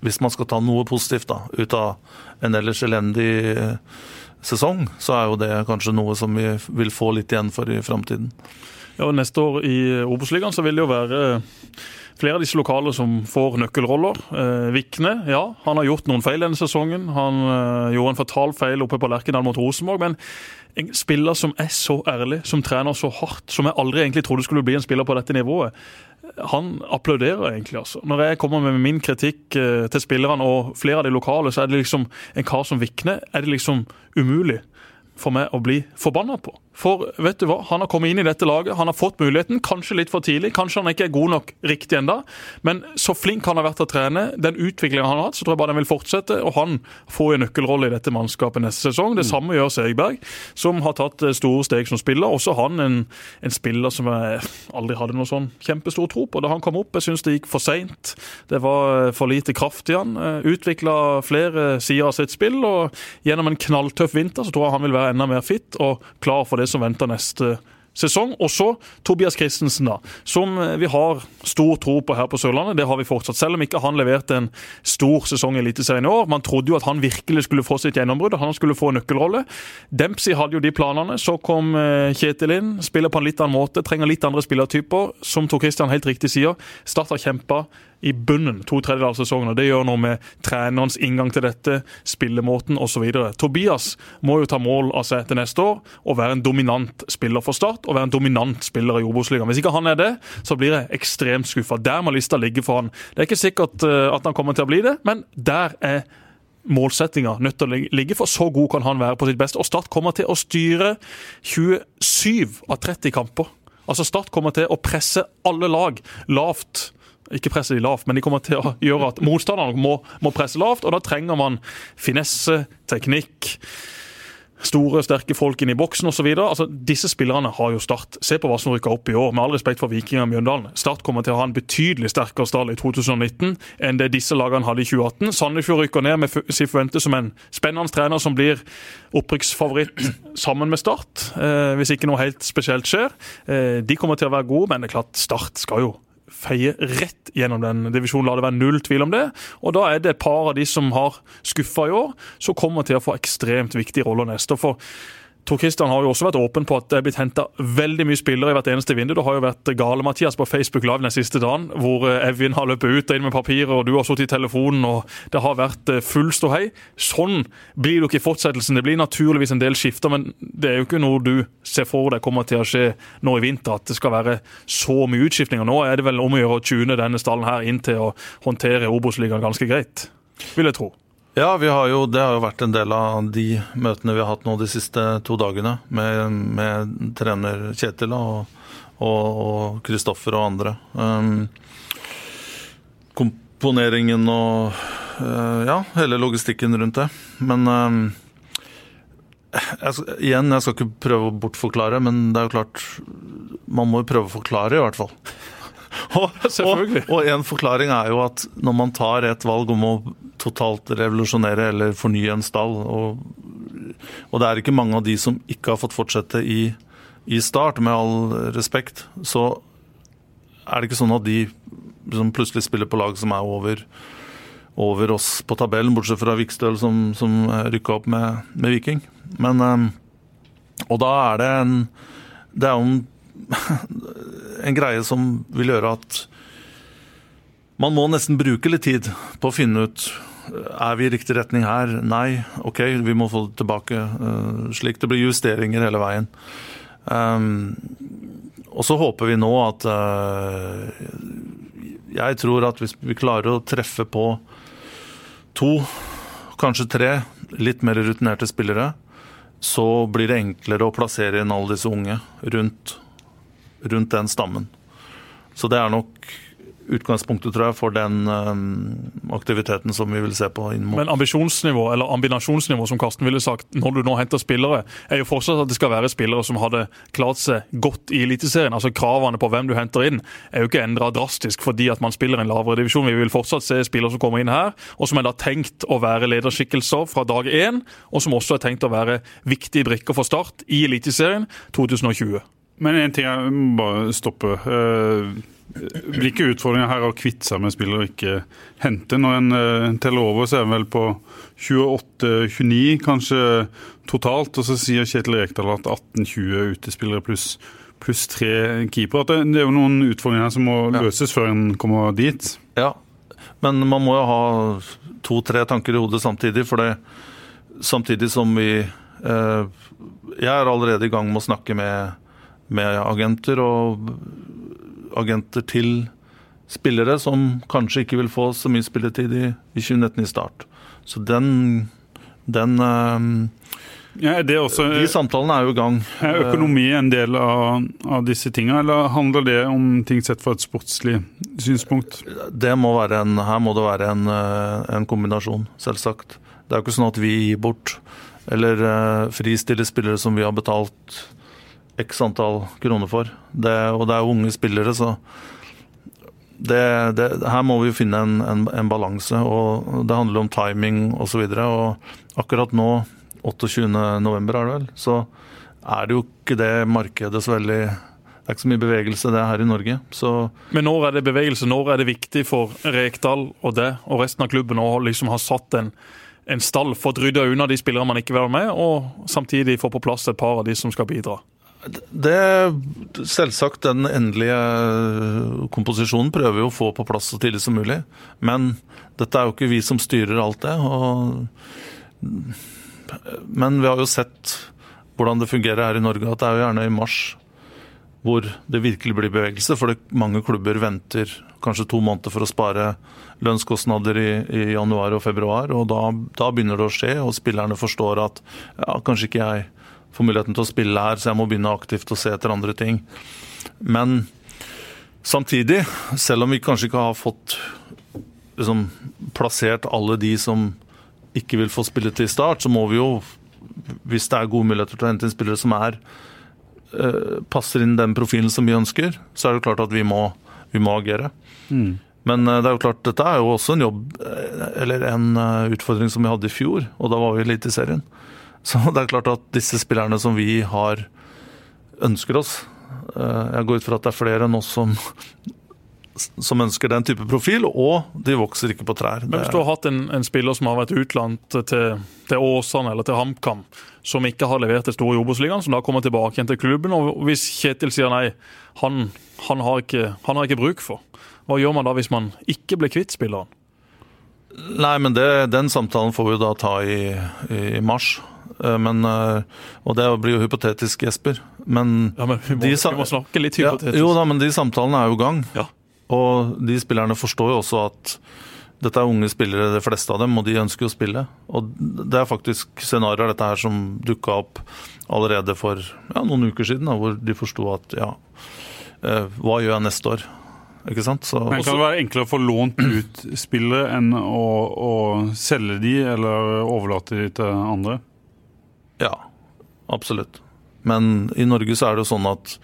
hvis man skal ta noe positivt da, ut av en ellers elendig eh, sesong, så er jo det kanskje noe som vi vil få litt igjen for i framtiden. Ja, og Neste år i Obos-ligaen så vil det jo være flere av disse lokale som får nøkkelroller. Eh, Vikne, ja, han har gjort noen feil denne sesongen. Han eh, gjorde en fatal feil oppe på Lerkendal mot Rosenborg. Men en spiller som er så ærlig, som trener så hardt, som jeg aldri egentlig trodde skulle bli en spiller på dette nivået, han applauderer egentlig. altså. Når jeg kommer med min kritikk eh, til spillerne og flere av de lokale, så er det liksom en kar som Vikne er det liksom umulig for meg å bli forbanna på. For vet du hva, han har kommet inn i dette laget, han har fått muligheten, kanskje litt for tidlig. Kanskje han ikke er god nok riktig ennå, men så flink han har vært til å trene, den utviklingen han har hatt, så tror jeg bare den vil fortsette. Og han får en nøkkelrolle i dette mannskapet neste sesong. Det samme gjør Segberg, som har tatt eh, store steg som spiller. Også han en, en spiller som jeg aldri hadde noe sånn kjempestor tro på da han kom opp. Jeg syns det gikk for seint. Det var eh, for lite kraft i han. Utvikla flere sider av sitt spill, og gjennom en knalltøff vinter så tror jeg han vil være enda mer fit og klar for det som venter neste sesong. Og så Tobias Christensen, da, som vi har stor tro på her på Sørlandet. Det har vi fortsatt, selv om ikke han leverte en stor sesong i Eliteserien i år. Man trodde jo at han virkelig skulle få sitt gjennombrudd, han skulle få en nøkkelrolle. Dempsey hadde jo de planene. Så kom eh, Kjetil inn, spiller på en litt annen måte, trenger litt andre spillertyper. Som Tor Christian helt riktig sier, Start har kjempa i bunnen to tredjedeler av sesongen. og Det gjør noe med trenerens inngang til dette, spillemåten osv. Tobias må jo ta mål av seg til neste år og være en dominant spiller for Start og være en dominant spiller i Obos-ligaen. Hvis ikke han er det, så blir jeg ekstremt skuffa. Der må lista ligge for han. Det er ikke sikkert eh, at han kommer til å bli det, men der er målsettinga nødt til å ligge, for så god kan han være på sitt beste. Og Start kommer til å styre 27 av 30 kamper. Altså Start kommer til å presse alle lag lavt. Ikke presse de lavt, men de kommer til å gjøre at motstanderne må, må presse lavt. Og da trenger man finesse, teknikk store, sterke folk inn i boksen osv. Altså, disse spillerne har jo Start. Se på hva som rykker opp i år. Med all respekt for vikingene og Mjøndalen. Start kommer til å ha en betydelig sterkere stall i 2019 enn det disse lagene hadde i 2018. Sandefjord rykker ned med Sifuente som en spennende trener som blir opprykksfavoritt sammen med Start, eh, hvis ikke noe helt spesielt skjer. Eh, de kommer til å være gode, men det er klart Start skal jo feie rett gjennom den divisjonen. La det være null tvil om det. Og da er det et par av de som har skuffa i år, som kommer til å få ekstremt viktige roller neste. For Tor Christian har jo også vært åpen på at det er blitt henta veldig mye spillere i hvert eneste vindu. Det har jo vært gale-Mathias på Facebook Live den siste dagen, hvor eh, Evin har løpt ut og inn med papirer, og du har sittet i telefonen, og det har vært eh, full ståhei. Sånn blir det jo ikke i fortsettelsen. Det blir naturligvis en del skifter, men det er jo ikke noe du ser for deg kommer til å skje nå i vinter, at det skal være så mye utskiftninger. Nå er det vel om å gjøre å tune denne stallen her inn til å håndtere Obos-ligaen ganske greit, vil jeg tro. Ja, har jo, det har jo vært en del av de møtene vi har hatt nå de siste to dagene med, med trener Kjetil og Kristoffer og, og, andre. Um, komponeringen og uh, ja, hele logistikken rundt det. Men um, jeg, igjen, jeg skal ikke prøve å bortforklare, men det er jo klart Man må jo prøve å forklare, i hvert fall. og, og, og en forklaring er jo at når man tar et valg om å totalt revolusjonere eller fornye en stall. Og, og, det er ikke mange av de som ikke har fått fortsette i, i start, med all respekt. Så er det ikke sånn at de som plutselig spiller på lag som er over, over oss på tabellen, bortsett fra Vikstøl som, som rykka opp med, med, Viking. Men ehm, Og da er det en Det er jo en, en greie som vil gjøre at man må nesten bruke litt tid på å finne ut er vi i riktig retning her? Nei. OK, vi må få det tilbake. Uh, slik det blir justeringer hele veien. Um, og så håper vi nå at uh, Jeg tror at hvis vi klarer å treffe på to, kanskje tre, litt mer rutinerte spillere, så blir det enklere å plassere inn alle disse unge rundt, rundt den stammen. Så det er nok utgangspunktet tror jeg, for den um, aktiviteten som vi vil se på. inn mot. Men ambisjonsnivå, eller ambinasjonsnivå, som Karsten ville sagt, når du nå henter spillere, er jo fortsatt at det skal være spillere som hadde klart seg godt i Eliteserien. Altså Kravene på hvem du henter inn, er jo ikke endra drastisk fordi at man spiller en lavere divisjon. Vi vil fortsatt se spillere som kommer inn her, og som er da tenkt å være lederskikkelser fra dag én, og som også er tenkt å være viktige brikker for Start i Eliteserien 2020. Men en ting jeg må bare stoppe. Blir ikke utfordringa her å kvitte seg med spillere og ikke hente? Når en uh, teller over, så er en vel på 28-29 kanskje totalt. Og så sier Kjetil Rekdal at 18-20 utespillere pluss pluss tre keepere. Det, det er jo noen utfordringer her som må ja. løses før en kommer dit. Ja, men man må jo ha to-tre tanker i hodet samtidig. For det samtidig som vi eh, Jeg er allerede i gang med å snakke med, med agenter og agenter til spillere som kanskje ikke vil få så mye spilletid i, i 2019 i start. Så den, den um, ja, også, De samtalene er jo i gang. Er økonomi en del av, av disse tingene, eller handler det om ting sett fra et sportslig synspunkt? Det må være en, her må det være en, eh, en kombinasjon, selvsagt. Det er jo ikke sånn at vi gir bort eller uh, fristiller spillere som vi har betalt x antall kroner for. Det, og det er unge spillere, så det, det, her må vi jo finne en, en, en balanse. og Det handler om timing osv. Akkurat nå, 28.11 er det vel, så er det jo ikke det markedet så veldig det er ikke så mye bevegelse det her i Norge. Så Men når er det bevegelse? Når er det viktig for Rekdal og det og resten av klubben å liksom ha satt en, en stall, fått rydda unna de spillerne man ikke vil ha med, og samtidig få på plass et par av de som skal bidra? Det Selvsagt, den endelige komposisjonen prøver vi å få på plass så tidlig som mulig. Men dette er jo ikke vi som styrer alt det. Og, men vi har jo sett hvordan det fungerer her i Norge, at det er jo gjerne i mars hvor det virkelig blir bevegelse. For mange klubber venter kanskje to måneder for å spare lønnskostnader i, i januar og februar. og da, da, begynner det å skje, og spillerne forstår at ja, kanskje ikke jeg får muligheten til å spille her, så jeg må begynne aktivt å se etter andre ting. Men samtidig, selv om vi kanskje ikke har fått liksom, plassert alle de som ikke vil få spille til start, så må vi jo, hvis det er gode muligheter til å hente inn spillere som er Eh, passer inn den profilen som vi ønsker, så er det klart at vi må, vi må agere. Mm. Men eh, det er jo klart, dette er jo også en jobb, eh, eller en utfordring som vi hadde i fjor, og da var vi i serien. Så det er klart at disse spillerne som vi har, ønsker oss Jeg går ut fra at det er flere enn oss som som ønsker den type profil, og de vokser ikke på trær. Men Hvis du har hatt en, en spiller som har vært utlånt til, til Åsane eller til HamKam, som ikke har levert det store i Obos-ligaen, som da kommer tilbake igjen til klubben, og hvis Kjetil sier nei, han, han, har ikke, han, har ikke, bruk for, hva gjør man da hvis man ikke blir kvitt spilleren? Nei, men det, Den samtalen får vi da ta i, i mars. Eh, men, eh, og det blir jo hypotetisk, Jesper. Men, ja, men vi, må, de, vi må snakke litt hypotetisk. Ja, jo da, men de samtalene er jo i gang. Ja. Og de spillerne forstår jo også at dette er unge spillere, de fleste av dem, og de ønsker å spille. Og det er faktisk scenarioer dette her som dukka opp allerede for ja, noen uker siden, da, hvor de forsto at ja, eh, hva gjør jeg neste år? Ikke sant? Så, Men Kan det være enklere å få lånt ut spillere enn å, å selge de eller overlate de til andre? Ja, absolutt. Men i Norge så er det jo sånn at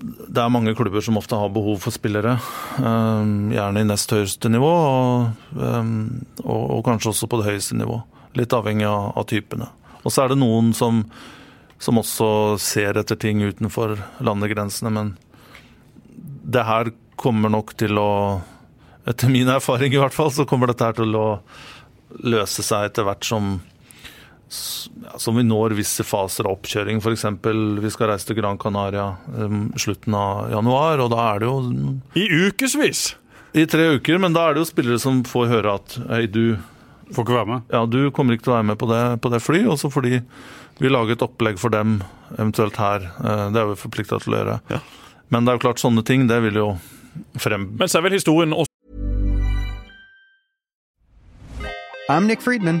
det er mange klubber som ofte har behov for spillere. Um, gjerne i nest høyeste nivå, og, um, og, og, kanskje også på det høyeste nivå. Litt avhengig av, av typene. Og så er det noen som, som, også ser etter ting utenfor landegrensene, men det her kommer nok til å Etter min erfaring i hvert fall, så kommer dette her til å løse seg etter hvert som som vi når visse faser av oppkjøring. F.eks. vi skal reise til Gran Canaria um, slutten av januar, og da er det jo I ukevis? I tre uker, men da er det jo spillere som får høre at hei, du Får ikke være med? Ja, du kommer ikke til å være med på det, på det fly, og så får de vi lage et opplegg for dem, eventuelt her. Eh, det er vi forplikta til å gjøre. Ja. Men det er jo klart, sånne ting, det vil jo frem... Men så er vel historien også I'm Nick Friedman.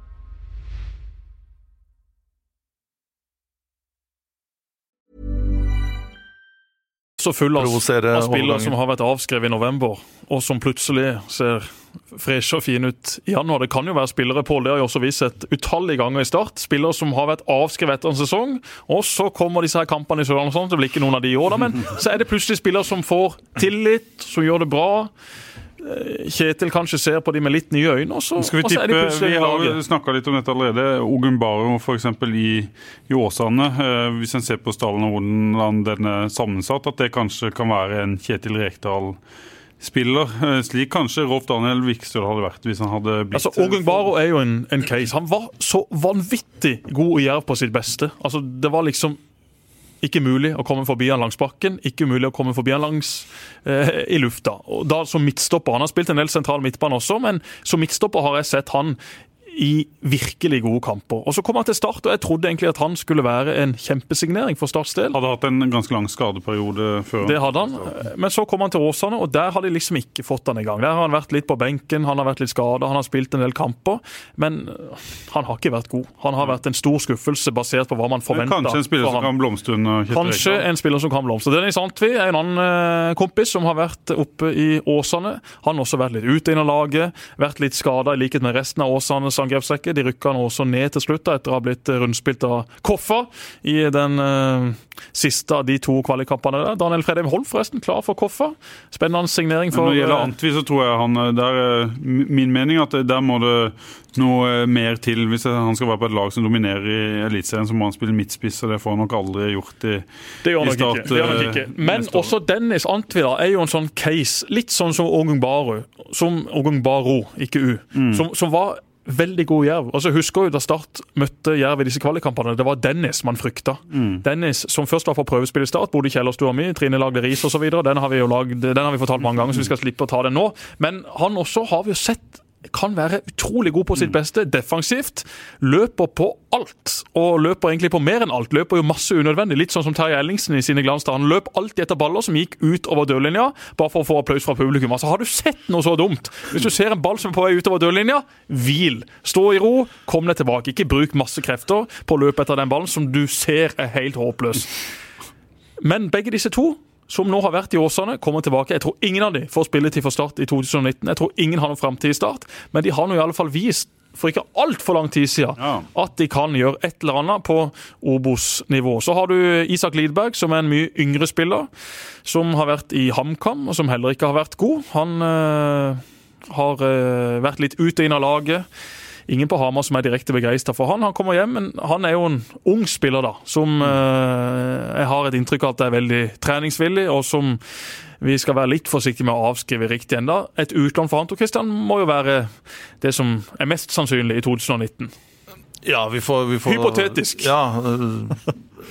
Så full av, av spillere som har vært avskrevet i november, og som plutselig ser freshe og fine ut i januar. Det kan jo være spillere Pål, det har jo også vist sett utallige ganger i start. Spillere som har vært avskrevet etter en sesong, og så kommer disse her kampene i Sørlandet. Sånn, det blir ikke noen av de i år, da, men så er det plutselig spillere som får tillit, som gjør det bra. Eh, Kjetil kanskje ser på de med litt nye øyne. Også, Skal Vi tippe, vi har snakka litt om dette allerede. Ogumbaro f.eks. i, i Åsane. Eh, hvis en ser på stallen og hvordan den er sammensatt, at det kanskje kan være en Kjetil Rekdal spiller, eh, slik kanskje Rolf Daniel Vikstøl hadde vært hvis han hadde blitt altså, Ogun Baro er jo en, en, case. Han var så vanvittig god i jerv på sitt beste. Altså, Det var liksom ikke mulig å komme forbi han langs bakken, ikke mulig å komme forbi han langs eh, i lufta. Og da Som midtstopper, Han har spilt en del sentral midtbane også, men som midtstopper har jeg sett han i virkelig gode kamper. Og Så kom han til Start, og jeg trodde egentlig at han skulle være en kjempesignering for Starts del. Hadde hatt en ganske lang skadeperiode før. Det hadde han, men så kom han til Åsane, og der har de liksom ikke fått han i gang. Der har han vært litt på benken, han har vært litt skada, han har spilt en del kamper, men øh, han har ikke vært god. Han har vært en stor skuffelse basert på hva man forventa. Kanskje en spiller som kan blomstre under Kanskje en spiller som kan blomstre. Dennis Antvi er en annen øh, kompis som har vært oppe i Åsane. Han har også vært litt ute inn av laget, vært litt skada i likhet med resten av Åsane angrepsrekke. De rykka nå også ned til slutt, etter å ha blitt rundspilt av Koffa i den eh, siste av de to kvalikkampene. der. Daniel Fredheim Holm forresten klar for Koffa. Spennende signering for Når det gjelder eh, Antvi, så tror jeg han eh, der, er Min mening er at der må det noe mer til. Hvis han skal være på et lag som dominerer i Eliteserien, så må han spille midtspiss, og det får han nok aldri gjort i Det gjør i Start, ikke. Det gjør nok ikke. Men også Dennis Antvi da, er jo en sånn case, litt sånn som Ogung Baru, som Ogung Baro, ikke U, Mm. som, som var veldig god jerv. Altså, så husker jo Da Start møtte Jerv i disse kvalikkampene, det var Dennis man frykta. Mm. Dennis, som først var på prøvespill i Start, bodde i kjellerstua mi, Trine lagde ris osv. Den har vi jo lagd, den har vi fortalt mange ganger, så vi skal slippe å ta den nå. Men han også har vi jo sett kan være utrolig god på sitt beste defensivt. Løper på alt, og løper egentlig på mer enn alt. Løper jo masse unødvendig, litt sånn som Terje Ellingsen i sine glans. Han løp alltid etter baller som gikk ut over dørlinja, bare for å få applaus fra publikum. Altså, Har du sett noe så dumt? Hvis du ser en ball som er på vei utover dørlinja, hvil. Stå i ro, kom deg tilbake. Ikke bruk masse krefter på å løpe etter den ballen som du ser er helt håpløs. Men begge disse to som nå har vært i Åsane, kommer tilbake. Jeg tror ingen av de får spilletid for Start i 2019. Jeg tror ingen har noen framtid i Start, men de har nå i alle fall vist for ikke altfor lang tid siden Ja. at de kan gjøre et eller annet på Obos-nivå. Så har du Isak Lidberg, som er en mye yngre spiller, som har vært i HamKam, og som heller ikke har vært god. Han øh, har øh, vært litt ut og inn av laget. Ingen på Hamar som er direkte begeistra for han. Han kommer hjem, men han er jo en ung spiller, da. Som eh, jeg har et inntrykk av at er veldig treningsvillig, og som vi skal være litt forsiktige med å avskrive riktig enda. Et utlån for Anto Christian, må jo være det som er mest sannsynlig i 2019. Ja, vi får, vi får Hypotetisk. Ja,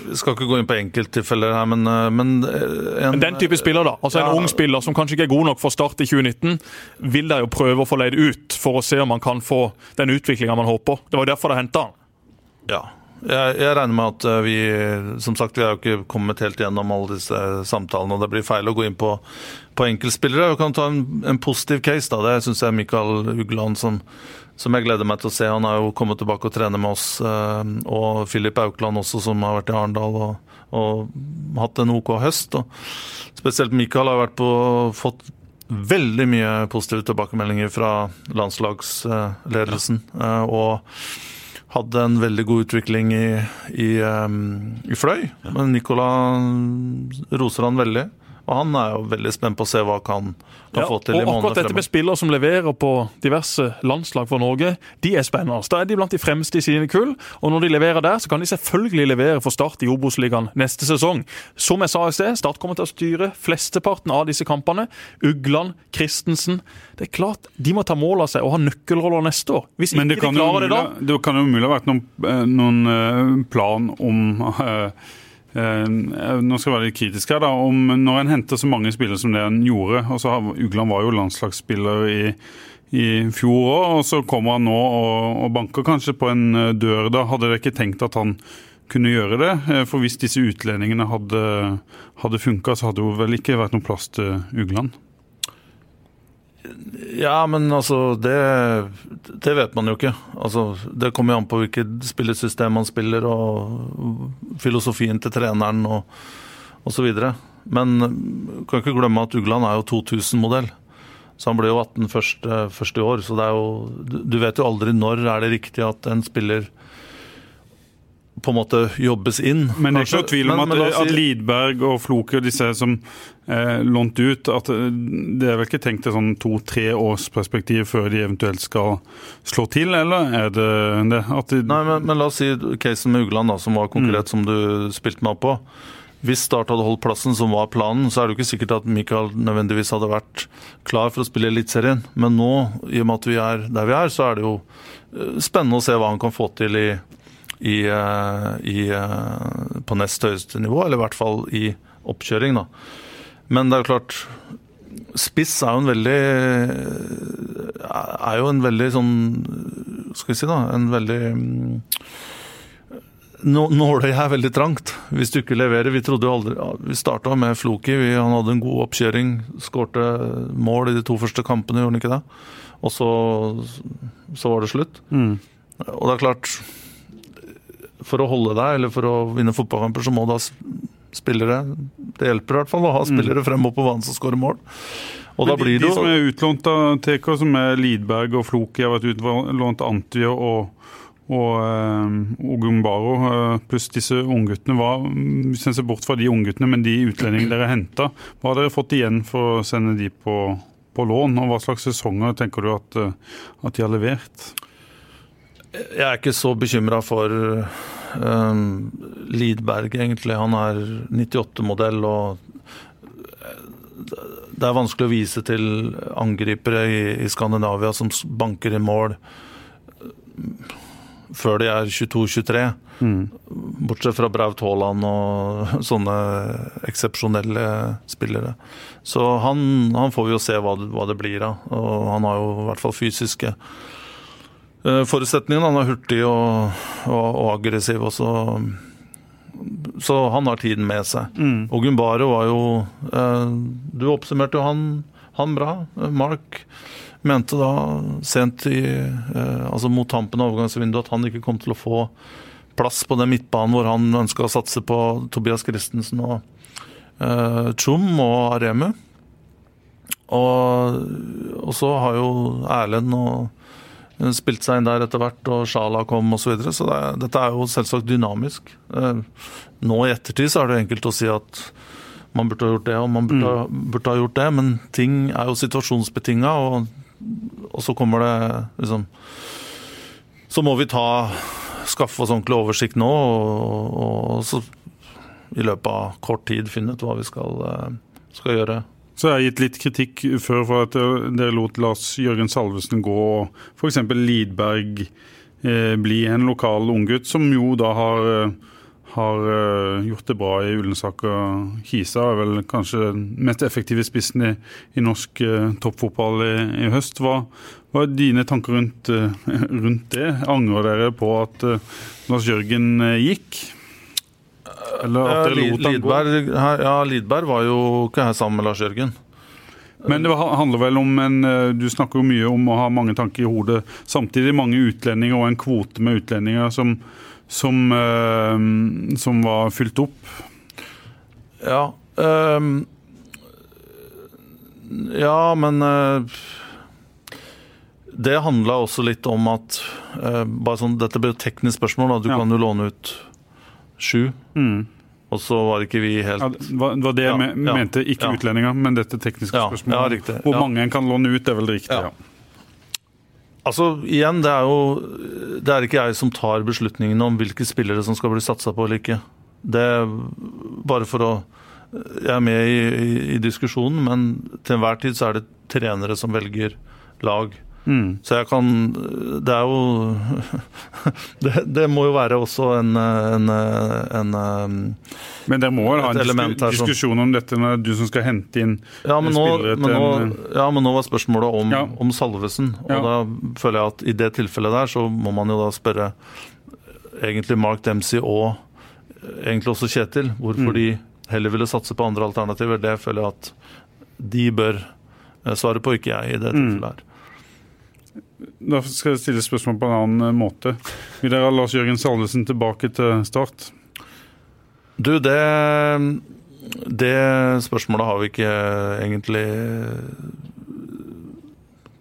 Vi skal ikke gå inn på enkelttilfeller her, men, øh, men øh, en, Den type spiller, da. Altså En Ja. ung spiller som kanskje ikke er god nok for Start i 2019, vil de jo prøve å få leid ut for å se om han kan få den utviklinga man håper. Det var jo derfor de henta han. Ja. Jeg, jeg regner med at øh, vi Som sagt, vi har jo ikke kommet helt gjennom alle disse samtalene, og det blir feil å gå inn på, på enkeltspillere. Vi kan ta en, en positiv case, da. Det syns jeg er Mikael Ugland som, som jeg gleder meg til å se. Han har jo kommet tilbake og trener med oss, øh, og Filip Aukland også, som har vært i Arendal og, og hatt en OK høst. Og spesielt Mikael har vært på, fått veldig mye positive tilbakemeldinger fra landslagsledelsen. eh, Og hadde en veldig god utvikling i, i, um, i Fløy. Men Nicola roser han veldig. Og han er jo veldig spent på å se hva han kan, Ja, få til og i månedene akkurat dette med spillere som leverer på diverse landslag for Norge, de er spennende. Da er de blant de fremste i sine kull, og når de leverer der, så kan de selvfølgelig levere for Start i Obos-ligaen neste sesong. Som jeg sa i sted, Start kommer til å styre flesteparten av disse kampene. Ugland, Christensen Det er klart de må ta mål av seg og ha nøkkelroller neste år. Hvis Men ikke det kan, de jo klarer det da det kan jo umulig ha vært noen, eh, noen eh, plan om eh, Nå skal jeg være litt kritisk her, da. Om når en henter så mange spillere som det en gjorde altså har- Ugland var jo landslagsspiller i, i fjor òg, og så kommer han nå og, og banker kanskje på en eh, dør. Da hadde dere ikke tenkt at han kunne gjøre det? Eh, For hvis disse utlendingene hadde, hadde funka, så hadde det jo vel ikke vært noen plass til Ugland? Ja, men altså det, det vet man jo ikke. Altså, det kommer jo an på hvilket spillesystem man spiller, og filosofien til treneren og osv. Men kan ikke glemme at Ugland er jo 2000-modell. Så han ble jo 18 først, i år. Så det er jo Du du vet jo aldri når er det riktig at en spiller på en måte jobbes inn. Men det er ikke noe tvil om at, si- at Lidberg og Floke og disse som lånt ut, at eh, det er vel ikke tenkt til sånn to-tre års perspektiv før de eventuelt skal slå til, eller er det det? At de, Nei, men, men la oss si casen med Ugland, da, som var konkret, som du spilte meg opp på. Hvis Start hadde holdt plassen, som var planen, så er det jo ikke sikkert at Mikael nødvendigvis hadde vært klar for å spille Eliteserien. Men nå, i og med at vi er der vi er, så er det jo eh, spennende å se hva han kan få til i, i, eh, i, eh, på nest høyeste nivå, eller i hvert fall i oppkjøring. da. Men det er jo klart Spiss er jo en veldig Er jo en veldig sånn Skal vi si, da. En veldig mm, nå- Nåløyet er veldig trangt hvis du ikke leverer. Vi trodde jo aldri Vi starta med Floki. Vi, han hadde en god oppkjøring. Skårte mål i de to første kampene, gjorde han ikke det? Og så, så var det slutt. Mm. Og det er klart For å holde deg, eller for å vinne fotballkamper, så må du ha spillere Det hjelper i hvert fall å ha spillere frem og på banen som skårer mål. Og da Men de, blir det de som er utlånt av TK, som er Lidberg og Floki, har vært utlånt Antio og, og uh, Ogumbaro, eh, pluss disse ungguttene. Hvis en ser bort fra de ungguttene, men de utlendingene dere henta, hva har dere fått igjen for å sende de på, på lån? Og hva slags sesonger tenker du at, eh, at de har levert? Jeg er ikke så bekymra for eh, Lidberg, egentlig. Han er 98-modell, og eh, det er vanskelig å vise til angripere i, i Skandinavia som banker i mål eh, før de er 22-23. Bortsett fra Braut Haaland og sånne eksepsjonelle spillere. Så han, han får vi jo se hva hva det blir av. Og han har jo i hvert fall fysiske Eh, forutsetningen. Han er hurtig og, og, og aggressiv også. Så han har tiden med seg. Og Gumbaro var jo eh, Du oppsummerte jo han, han bra. Eh, Mark mente da sent i eh, Altså mot tampen av overgangsvinduet at han ikke kom til å få plass på den midtbanen hvor han ønska å satse på Tobias Christensen og eh, og Aremu. Og, og så har jo Erlend og spilt seg inn der etter hvert, og Sjala kom osv. Så, videre. så det, er- dette er jo selvsagt dynamisk. Eh, Nå i ettertid så er det enkelt å si at man burde ha gjort det og man burde, ha- burde ha gjort det, men ting er jo situasjonsbetinga, og, og så kommer det liksom Så må vi ta skaffe oss ordentlig oversikt nå, og, og så i løpet av kort tid finne ut hva vi skal, eh, skal gjøre. Så jeg har gitt litt kritikk før for at dere lot Lars Jørgen Salvesen gå, og f.eks. Lidberg eh, bli en lokal unggutt, som jo da har, eh, har eh, gjort det bra i Ullensaker. Kisa er vel kanskje den mest effektive spissen i, i norsk eh, toppfotball i, i høst. Hva, hva er dine tanker rundt, eh, rundt det? Angrer dere på at eh, Lars Jørgen eh, gikk? Eller? Lidberg, ja, Lidberg var jo ikke her sammen med Lars Jørgen. Men det handler vel om en eh, Du snakker jo mye om å ha mange tanker i hodet. Samtidig mange utlendinger og en kvote med utlendinger som, som, eh, som var fylt opp. Ja. ehm, ja, men eh, Det handla også litt om at bare sånn, Dette blir jo et teknisk spørsmål. Da. Du Ja. kan jo låne ut sju, Mm. og så var ikke vi helt Ja, det var det jeg Ja, ja, mente, ikke ja. utlendinger, men dette tekniske spørsmålet. ja, riktig, Hvor mange en kan låne ut, er vel riktig. Ja. Ja. Altså, igjen, det er jo Det er ikke jeg som tar beslutningene om hvilke spillere som skal bli satsa på eller ikke. Det er bare for å Jeg er med i, i, i diskusjonen, men til enhver tid så er det trenere som velger lag. Mm. Så jeg kan Det er jo Det, det må jo være også en, en, en, en Men dere må ha en disku, diskusjon om dette er du som skal hente inn Ja, men nå, men nå, ja, men nå var spørsmålet om, Ja. om Salvesen. Og Ja. da føler jeg at i det tilfellet der, så må man jo da spørre egentlig Mark Dempsey og egentlig også Kjetil, hvorfor Mm. de heller ville satse på andre alternativer. Det føler jeg at de bør eh, svare på, ikke jeg, i det Mm. tilfellet her. Da skal jeg stille spørsmål på en annen eh, måte. Vil dere ha Lars Jørgen Salvesen tilbake til start? Du, det Det spørsmålet har vi ikke egentlig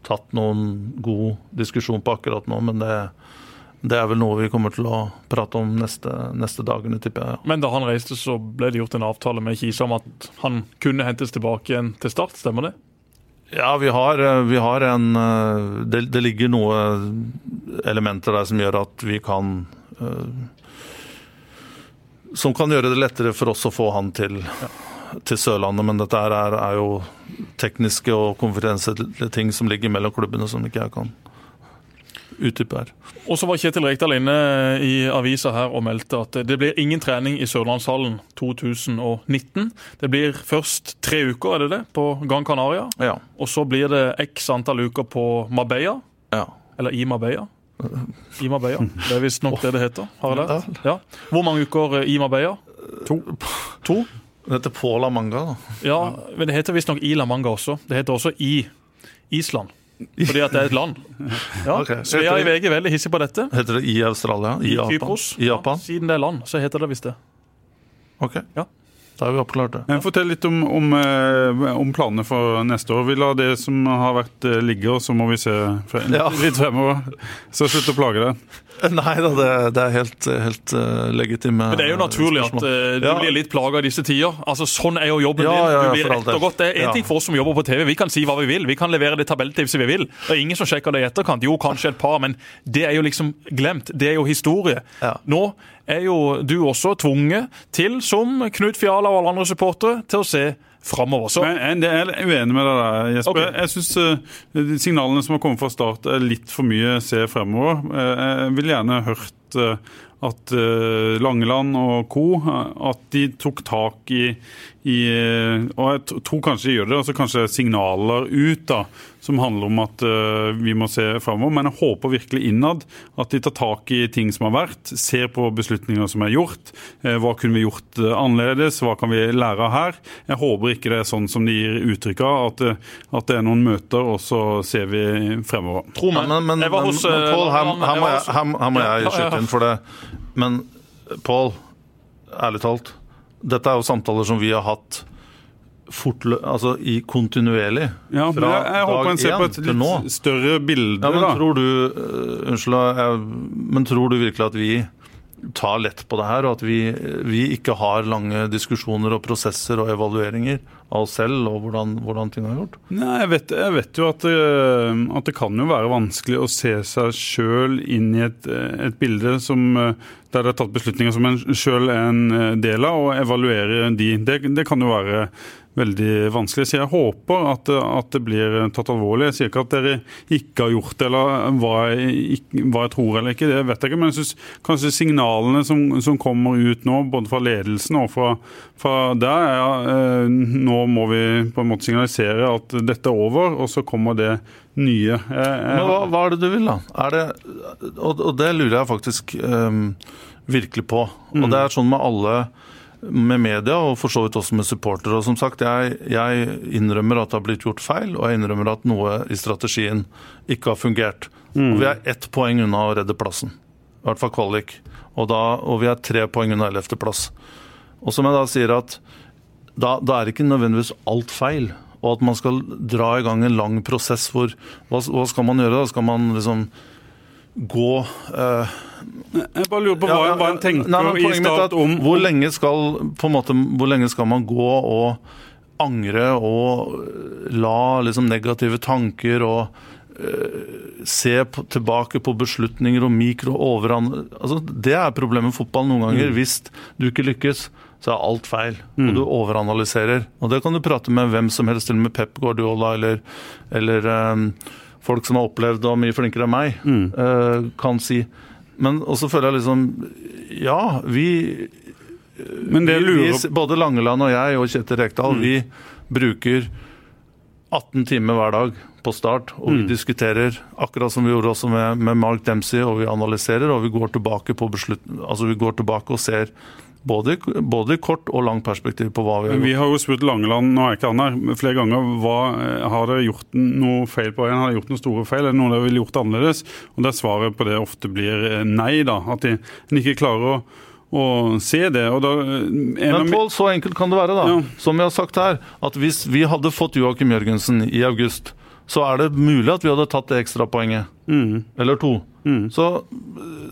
tatt noen god diskusjon på akkurat nå, men det, det er vel noe vi kommer til å prate om neste, neste dagene, tipper jeg. Men da han reiste, så ble det gjort en avtale med Kisa om at han kunne hentes tilbake igjen til start, stemmer det? Ja, vi har, vi har en eh, det, det ligger noe elementer der som gjør at vi kan eh, Som kan gjøre det lettere for oss å få han til, til Sørlandet, men dette er, er jo tekniske og konfidensielle ting som ligger mellom klubbene som ikke jeg kan utdype det. Og så var Kjetil Rekdal inne i avisa her og meldte at det blir ingen trening i Sørlandshallen 2019. Det blir først tre uker, er det det, på Gran Canaria. Ja. Og så blir det x antall uker på Marbella, ja. eller i Marbella. I Marbella, Det er visstnok det det heter. har jeg lært. Ja. Hvor mange uker i Marbella? To. to? Det heter på La Manga, da. Ja, men det heter visstnok i La Manga også. Det heter også i Island. Fordi at det er et land. Ja, okay. så jeg er i VG veldig hissig på dette. Heter det i Australia? I, I Japan? Kypros. I Japan? Ja, siden det er land, så heter det visst det. Ok. Da har vi oppklart det. Men Fortell litt om, om, eh, om planene for neste år. Vi lar det som har vært eh, ligge, og så må vi se litt, Ja. litt fremover. Så slutt å plage deg. Nei da, det, det er helt, helt eh, legitime Men det er jo naturlig at spørsmål. eh, du Ja. blir litt plaga i disse tider. Altså, Sånn er jo jobben Ja, din. Du blir rett og godt. Det er én Ja. ting for oss som jobber på TV. Vi kan si hva vi vil. Vi kan levere det tabelltipset vi vil. Det er ingen som sjekker det i etterkant. Jo, kanskje et par, men det er jo liksom glemt. Det er jo historie. Ja. Nå er jo du også tvunget til, som Knut Fiala og alle andre supportere, til å se framover. Så Men jeg er uenig med deg der, Jesper. Okay. Jeg syns signalene som har kommet fra start, er litt for mye se fremover. Eh, Jeg vil gjerne hørt eh, at eh, Langeland og co. eh, at de tok tak i, i Og jeg tror kanskje de gjør det. altså Kanskje signaler ut da, som handler om at uh, vi må se fremover. Men jeg håper virkelig innad at de tar tak i ting som har vært, ser på beslutninger som er gjort. Uh, Hva kunne vi gjort uh, annerledes? Hva kan vi lære av her? Jeg håper ikke det er sånn som de gir uttrykk av, at, det- at det er noen møter, og så ser vi fremover. tro meg, men, men, men, hos men Pål, her, her, må jeg, hos- her, her må Ja, jeg ja, ja. skyte inn for det. Men Pål, ærlig talt. Dette er jo samtaler som vi har hatt fortlø altså i kontinuerlig. Ja, Fra jeg, jeg håper dag en ser på et til nå. litt større bilde. Ja, men da. tror du uh, Unnskyld, jeg, men tror du virkelig at vi tar lett på det her, og at vi, vi ikke har lange diskusjoner og prosesser og evalueringer av oss selv og hvordan, hvordan ting er gjort? Nei, jeg vet, jeg vet jo at det, at det kan jo være vanskelig å se seg sjøl inn i et, et bilde som, eh, der det er tatt beslutninger som en sjøl er en eh, del av, og evaluere de. Det, det kan jo være veldig vanskelig. Så jeg håper at, at det blir tatt alvorlig. Jeg sier ikke at dere ikke har gjort det, eller hva jeg, hva jeg tror eller ikke. Det vet jeg ikke. Men jeg syns kanskje signalene som, som kommer ut nå, både fra ledelsen og fra, fra der, er eh, nå må vi på en måte signalisere at dette er over, og så kommer det nye. Jeg, jeg, Men hva, hva er det du vil, da? Er det, og, og det lurer jeg faktisk um, virkelig på. Og det er sånn med alle med media, og for så vidt også med supportere. Og som sagt, jeg, jeg innrømmer at det har blitt gjort feil, og jeg innrømmer at noe i strategien ikke har fungert. Og vi er ett poeng unna å redde plassen. I hvert fall kvalik. Og, da, og vi er tre poeng unna ellevteplass. Og som jeg da sier at da, da er ikke nødvendigvis alt feil. Og at man skal dra i gang en lang prosess hvor Hva, hva skal man gjøre? da? Skal man liksom gå uh, jeg bare lurer på hva, ja, ja, hva en tenker nei, nei, i start at om hvor lenge skal måte, hvor lenge skal man gå og angre og la liksom negative tanker og eh, se på, tilbake på beslutninger og mikro overan... Altså, det er problemet med fotball noen ganger. Hvis du ikke lykkes, så er alt feil, og du overanalyserer. Og det kan du prate med hvem som helst, til og med Pep Guardiola eller, eller eh, folk som har opplevd og er mye flinkere enn meg, eh, kan si. Men også føler jeg liksom Ja, vi Men det vi, både Langeland og jeg og Kjetil Rekdal, vi bruker 18 timer hver dag på start, og vi diskuterer akkurat som vi gjorde også med, med Mark Dempsey, og vi analyserer, og vi går tilbake på beslutt, altså vi går tilbake og ser både, både kort og lang perspektiv på hva vi har gjort. Vi har jo spurt Langeland nå er ikke han her, flere ganger hva, har dere gjort noe feil på veien. Har dere gjort noen store feil? Er det noe dere ville gjort annerledes? Og Der svaret på det ofte blir eh, nei. da, At en ikke klarer å, å se det. og da, eh, en Men Pål, så enkelt kan det være, da. Ja. Som vi har sagt her, at hvis vi hadde fått Joakim Jørgensen i august, så er det mulig at vi hadde tatt det ekstrapoenget. Mm. Eller to. Så,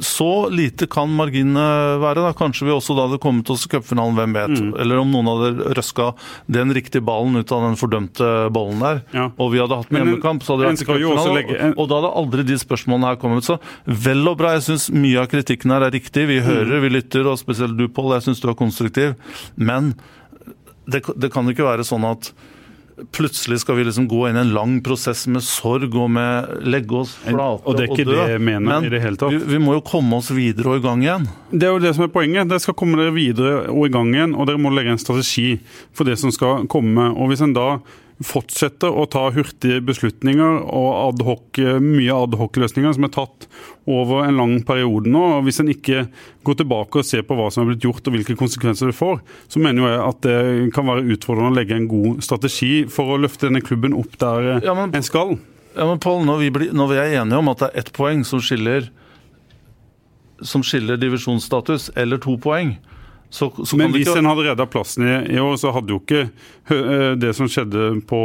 så lite kan marginene være. da. Kanskje vi også da hadde kommet oss til cupfinalen, hvem vet. Mm. Eller om noen hadde røska den riktige ballen ut av den fordømte bollen der. Ja. Og vi hadde hatt med hjemmekamp, så hadde vi også cupfinalen. legge en- Og da hadde aldri de spørsmålene her kommet. Så vel og bra, jeg syns mye av kritikken her er riktig. Vi hører, vi lytter, og spesielt du, Pål, jeg syns du er konstruktiv. Men det, det kan ikke være sånn at plutselig skal vi liksom gå inn i en lang prosess med sorg og med legge oss flate Og det er ikke dø. det jeg mener i det hele tatt. Vi, vi må jo komme oss videre og i gang igjen. Det er jo det som er poenget. Dere skal komme dere videre og i gang igjen, og dere må legge en strategi for det som skal komme. Og Hvis en da fortsetter å ta hurtige beslutninger og ad hoc, mye adhoc-løsninger som er tatt over en lang periode nå, og hvis en ikke går tilbake og ser på hva som er blitt gjort og hvilke konsekvenser det får, så mener jeg at det kan være utfordrende å legge en god strategi for å løfte denne klubben opp der Ja, men- en skal. Ja, men Paul, når, vi blir- når vi er enige om at det er ett poeng som skiller, som skiller divisjonsstatus, eller to poeng, så, så Men hvis ikke en hadde redda plassen i, i år, så hadde jo ikke eh, det som skjedde på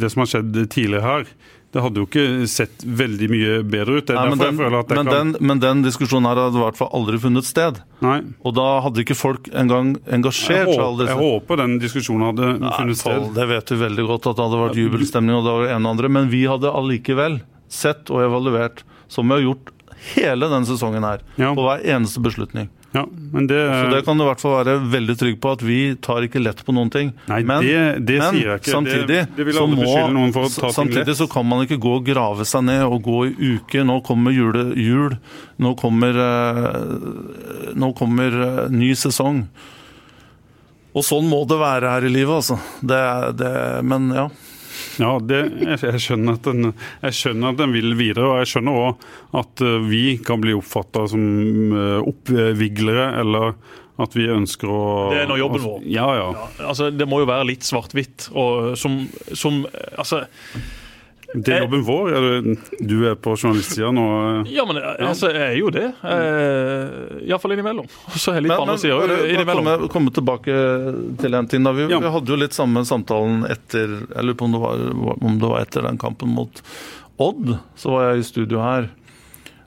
Det som har skjedd tidligere her, det hadde jo ikke sett veldig mye bedre ut. Nei, men, den, føler at jeg men, kan den, men den diskusjonen her hadde i hvert fall aldri funnet sted. Nei. Og da hadde ikke folk engang engasjert seg. Jeg, jeg håper den diskusjonen hadde funnet sted. det vet du veldig godt at det hadde vært jubelstemning og det var det ene og andre, men vi hadde allikevel sett og evaluert, som vi har gjort hele denne sesongen her, Ja. på hver eneste beslutning. Ja, men det, Så det kan du i hvert fall være veldig trygg på, at vi tar ikke lett på noen ting. Nei, men, det- det men sier jeg ikke. samtidig, Det- så må, samtidig så kan man ikke gå og grave seg ned og gå i uker. Nå kommer jule, jul, nå kommer, eh, nå kommer eh, ny sesong. Og sånn må det være her i livet, altså. Det, det, men ja. Ja, det, jeg, skjønner den, jeg skjønner at den vil videre, og jeg skjønner òg at eh, vi kan bli oppfatta som eh, oppviglere, eller at vi ønsker å Det er nå jobben vår. Ja, ja. Ja, altså, det må jo være litt svart-hvitt. og Som, som altså, Det er jobben vår. Er det, du er på journalistsida nå. eh. Ja, men altså, jeg er jo det. Eh, Iallfall innimellom. Og så er jeg litt på Men, andre sida innimellom. komme, komme tilbake til en ting. da. Vi, Ja. vi hadde jo litt samme samtalen etter Jeg lurer på om det, var, om det var etter den kampen mot Odd. Så var jeg i studio her.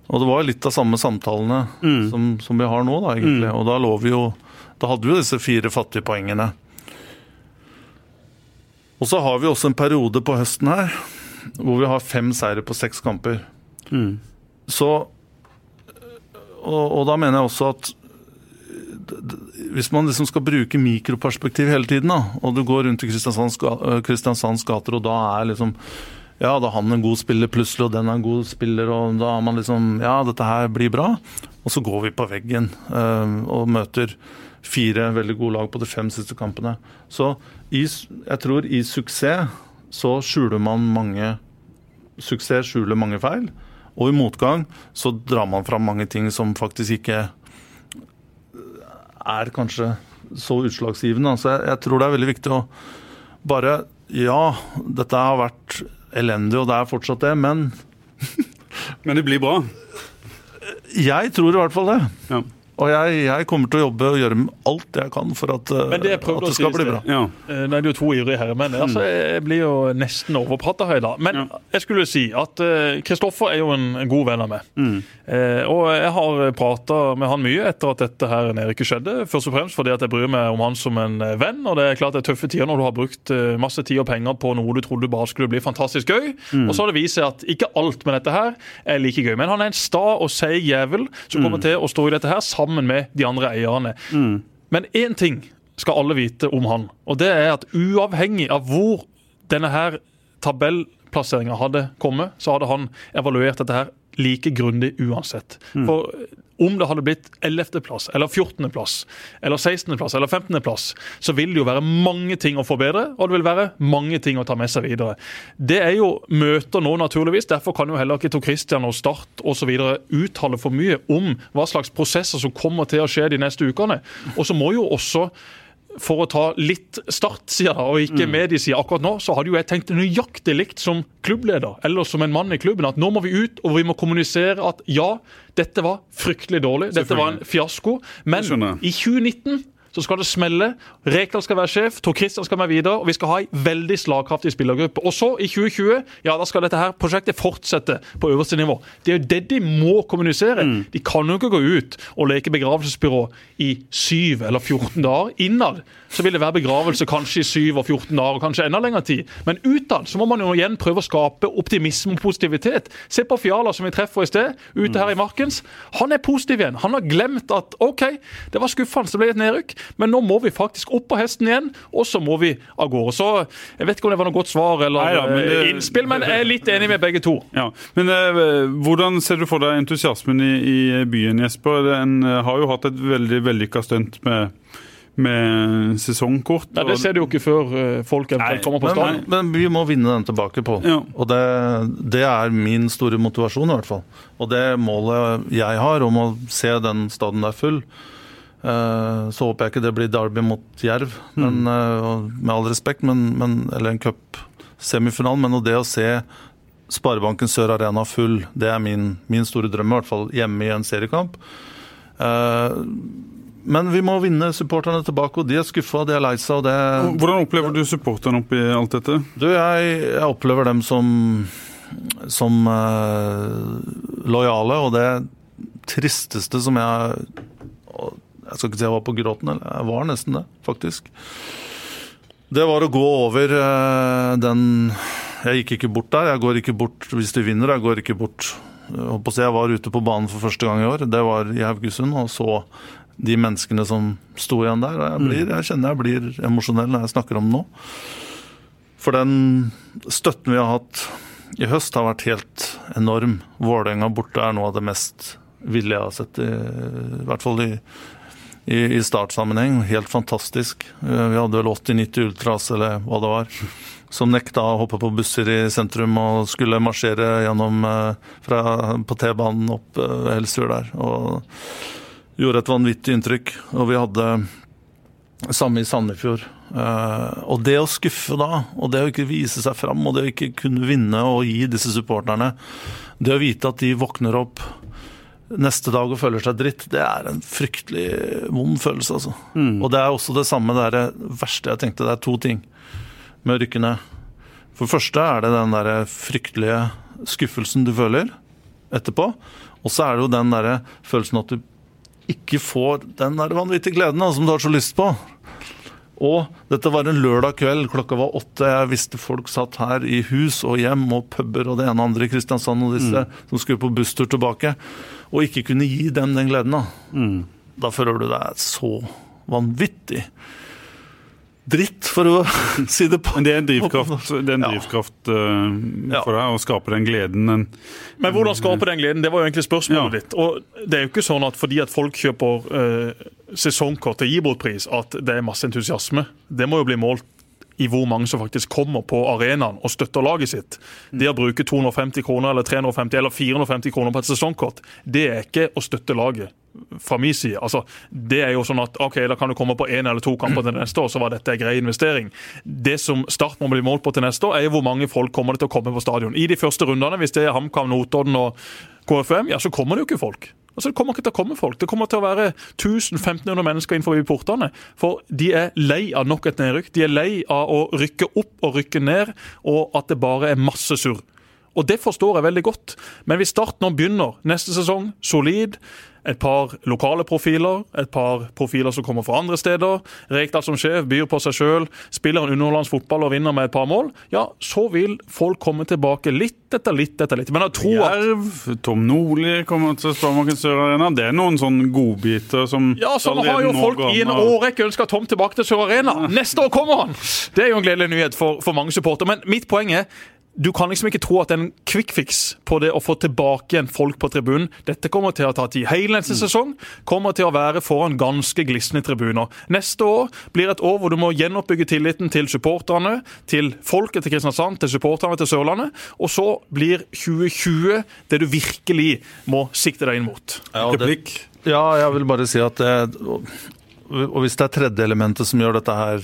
Og det var litt av samme samtalene Mm. som, som vi har nå, da, egentlig. Og da lå vi jo Da hadde vi jo disse fire fattige poengene. Og så har vi også en periode på høsten her hvor vi har fem seire på seks kamper. Mm. Så og, og da mener jeg også at hvis man liksom skal bruke mikroperspektiv hele tiden, da, og du går rundt i Kristiansands, Kristiansands gater, og da er liksom Ja, da er han en god spiller plutselig, og den er en god spiller, og da er man liksom Ja, dette her blir bra. Og så går vi på veggen øh, og møter fire veldig gode lag på de fem siste kampene. Så i, jeg tror i suksess så skjuler man mange Suksess skjuler mange feil. Og i motgang så drar man fram mange ting som faktisk ikke er kanskje så utslagsgivende. Så jeg, jeg tror det er veldig viktig å bare Ja, dette har vært elendig, og det er fortsatt det, men Men det blir bra. jeg tror i hvert fall det. Ja. Og jeg, jeg kommer til å jobbe og gjøre alt jeg kan for at, uh, Men det at det skal bli bra. Ja. Nå er det jo to ivrige herremenn. Altså, jeg blir jo nesten overprata her i dag. Men jeg skulle si at eh, Kristoffer er jo en, god venn av meg. Eh, og jeg har prata med han mye etter at dette her nede ikke skjedde. Først og fremst fordi at jeg bryr meg om han som en eh, venn. Og det er klart det er tøffe tider når du har brukt eh, masse tid og penger på noe du trodde bare skulle bli fantastisk gøy. Og så har det vist seg at ikke alt med dette her er like gøy. Men han er en sta og seig jævel som kommer til å stå i dette her sammen med de andre eierne. Men én ting skal alle vite om han, og det er at uavhengig av hvor denne her tabellplasseringa hadde kommet, så hadde han evaluert dette her like grundig uansett. For om det hadde blitt 11.-plass, eller 14.-plass, eller 16.-plass eller 15.-plass, så vil det jo være mange ting å forbedre, og det vil være mange ting å ta med seg videre. Det er jo møter nå, naturligvis. Derfor kan jo heller ikke Tor Christian og Start osv. uttale for mye om hva slags prosesser som kommer til å skje de neste ukene. Og så må jo også for å ta litt startsida, da, og ikke mediesida akkurat nå, så hadde jo jeg tenkt nøyaktig likt som klubbleder eller som en mann i klubben at nå må vi ut og vi må kommunisere at ja, dette var fryktelig dårlig, dette var en fiasko, men i 2019 så skal det smelle. Rekdal skal være sjef, Tor Christian skal være videre, og vi skal ha ei veldig slagkraftig spillergruppe. Og så, i 2020, ja, da skal dette her prosjektet fortsette på øverste nivå. Det er jo det de må kommunisere. De kan jo ikke gå ut og leke begravelsesbyrå i 7 eller 14 dager. Innad så vil det være begravelse kanskje i 7 og 14 dager, og kanskje enda lengre tid. Men utad så må man jo igjen prøve å skape optimisme og positivitet. Se på Fiala, som vi treffer i sted, ute her i Markens. Han er positiv igjen. Han har glemt at OK, det var skuffende, det ble et nedrykk, men nå må vi faktisk opp på hesten igjen, og så må vi av gårde. Så jeg vet ikke om det var noe godt svar eller Neida, men det- eh, innspill, men jeg er litt enig med begge to. Ja, men eh, Hvordan ser du for deg entusiasmen i, i byen, Jesper? Den eh, har jo hatt et veldig vellykka stunt med, med sesongkort. Nei, Det ser du jo ikke før folk eventuelt Nei, kommer på stadion. men, men vi må vinne den tilbake på. Ja. Og det, det er min store motivasjon, i hvert fall. Og det målet jeg har om å se den staden der full. Eh, Så håper jeg ikke det blir Derby mot Jerv, men, eh, og med all respekt, men, men, eller en cupsemifinale. Men det å se Sparebanken Sør Arena full, det er min, min store drøm, i hvert fall hjemme i en seriekamp. Eh, men vi må vinne supporterne tilbake, og de er skuffa, de er lei seg, det Hvordan opplever du supporterne oppi alt dette? Du, jeg, jeg opplever dem som som eh, lojale, og det tristeste som jeg Jeg skal ikke si jeg var på gråten, eller jeg var nesten det, faktisk. Det var å gå over eh, den Jeg gikk ikke bort der. Jeg går ikke bort hvis de vinner. Jeg går ikke bort jeg var ute på banen for første gang i år. Det var i Haugesund, og så de menneskene som sto igjen der. Og jeg, blir, jeg kjenner jeg blir emosjonell når jeg snakker om det nå. For den støtten vi har hatt i høst har vært helt enorm. Vålerenga borte er noe av det mest ville jeg har sett, i, i hvert fall i, i, i startsammenheng. Helt fantastisk. Eh, Vi hadde vel 80-90 ultras, eller hva det var, som nekta å hoppe på busser i sentrum og skulle marsjere gjennom eh, fra, på T-banen opp eh, Helsfjord der. Og gjorde et vanvittig inntrykk. Og vi hadde samme i Sandefjord. Og det å skuffe da, og det å ikke vise seg fram, og det å ikke kunne vinne og gi disse supporterne Det å vite at de våkner opp neste dag og føler seg dritt, det er en fryktelig vond følelse, altså. Og det er også det samme det er det verste jeg tenkte. Det er to ting med å rykke ned. For det første er det den der fryktelige skuffelsen du føler etterpå. Og så er det jo den der følelsen at du ikke får den der vanvittige gleden da, som du har så lyst på. Og dette var en lørdag kveld, klokka var åtte. Jeg visste folk satt her i hus og hjem og puber og det ene og andre i Kristiansand og disse som skulle på busstur tilbake, og ikke kunne gi dem den gleden. Da, da føler du deg så vanvittig dritt, for å si det på Men det er en drivkraft, det er en drivkraft eh, Ja. for deg å skape den gleden. Den, Men hvordan skape den gleden? Det var jo egentlig spørsmålet Ja. ditt. Og det er jo ikke sånn at fordi at folk kjøper uh, sesongkort til Gibot-pris, at det er masse entusiasme. Det må jo bli målt i hvor mange som faktisk kommer på arenaen og støtter laget sitt. Det å bruke 250 kroner eller 350 eller 450 kroner på et sesongkort, det er ikke å støtte laget. Fra min side. Altså, det er jo sånn at ok, da kan du komme på én eller to kamper til neste år, så var dette en grei investering. Det som Start må bli målt på til neste år, er jo hvor mange folk kommer det til å komme på stadion. I de første rundene, hvis det er HamKam, Notodden og KFM, ja, så kommer det jo ikke folk. Altså, Det kommer ikke til å komme folk. Det kommer til å være 1000-1500 mennesker innenfor portene. For de er lei av nok et nedrykk. De er lei av å rykke opp og rykke ned, og at det bare er masse surr. Og det forstår jeg veldig godt. Men hvis Start nå begynner neste sesong solid, et par lokale profiler, et par profiler som kommer fra andre steder, Rekdal som sjef byr på seg sjøl, spiller en underlands fotball og vinner med et par mål, ja, så vil folk komme tilbake litt etter litt etter litt. Men jeg tror at Jerv, Tom Nordli kommer til Sparebanken Sør Arena. Det er noen sånne godbiter som Ja, sånn har jo folk i en årrekke ønska Tom tilbake til Sør Arena. Neste år kommer han! Det er jo en gledelig nyhet for, for mange supportere. Men mitt poeng er du kan liksom ikke tro at det er en quick fix på det å få tilbake igjen folk på tribunen. Dette kommer til å ta tid. Hele neste sesong kommer til å være foran ganske glisne tribuner. Neste år blir et år hvor du må gjenoppbygge tilliten til supporterne, til folket til Kristiansand, til supporterne til Sørlandet. Og så blir 2020 det du virkelig må sikte deg inn mot. Ja, det, Replikk. ja, jeg vil bare si at det, og og hvis det er tredje elementet som gjør dette her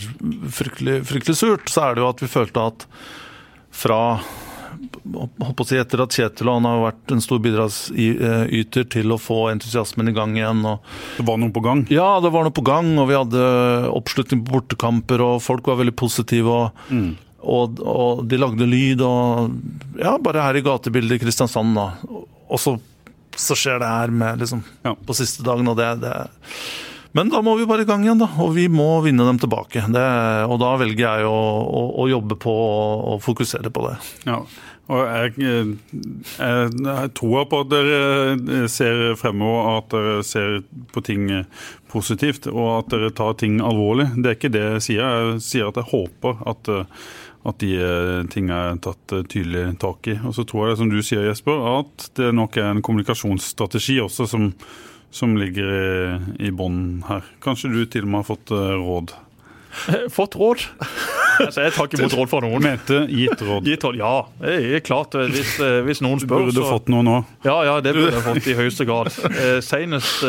fryktelig, fryktelig surt, så er det jo at vi følte at fra si etter at Kjetil og han har vært en stor bidragsyter til å få entusiasmen i gang igjen. og Det var noe på gang. ja, det var noe på gang, og vi hadde oppslutning på bortekamper, og folk var veldig positive. Og, og, og de lagde lyd, og ja, bare her i gatebildet i Kristiansand, da. Og så, så skjer det her med liksom Ja. på siste dagen, og det, det Men da må vi bare i gang igjen, da. Og vi må vinne dem tilbake. Det, og da velger jeg å, å, å jobbe på og, fokusere på det. Ja. Og jeg, eh, jeg, tror på at dere eh, ser fremover, at dere ser på ting eh, positivt, og at dere tar ting alvorlig. Det er ikke det jeg sier. Jeg sier at jeg håper at, at de tingene er tatt tydelig tak i. Og så tror jeg, som du sier, Jesper, at det nok er en kommunikasjonsstrategi også som, som ligger i, i bånn her. Kanskje du til og med har fått eh, råd. Fått råd? Altså, jeg tar ikke imot råd fra noen. Mente gitt råd. Gitt råd, ja. Det er klart, eh, hvis, eh, hvis noen spør, spør, burde så fått noe nå. Ja, ja, det burde jeg fått i høyeste grad. Senest,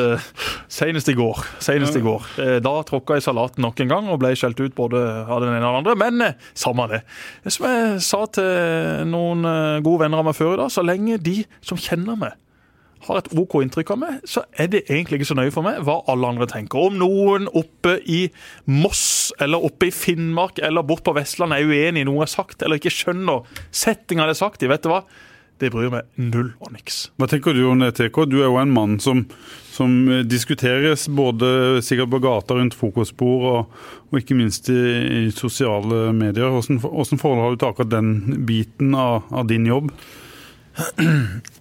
senest i går. Senest i går. Da tråkka jeg salaten nok en gang og ble skjelt ut både av den ene og den andre. Men samme det. Som jeg sa til noen gode venner av meg før i dag, så lenge de som kjenner meg, har et OK inntrykk av meg, så er det egentlig ikke så nøye for meg hva alle andre tenker. Om noen oppe i Moss eller oppe i Finnmark eller bort på Vestlandet er uenig i noe jeg har sagt, eller ikke skjønner settinga det er sagt i, vet du hva? Det bryr meg null og niks. Hva tenker du om det, TK? Du er jo en mann som, som diskuteres både sikkert på gata rundt frokostbord og, og ikke minst i, i sosiale medier. Hvordan, hvordan forhold har du til akkurat den biten av, av din jobb?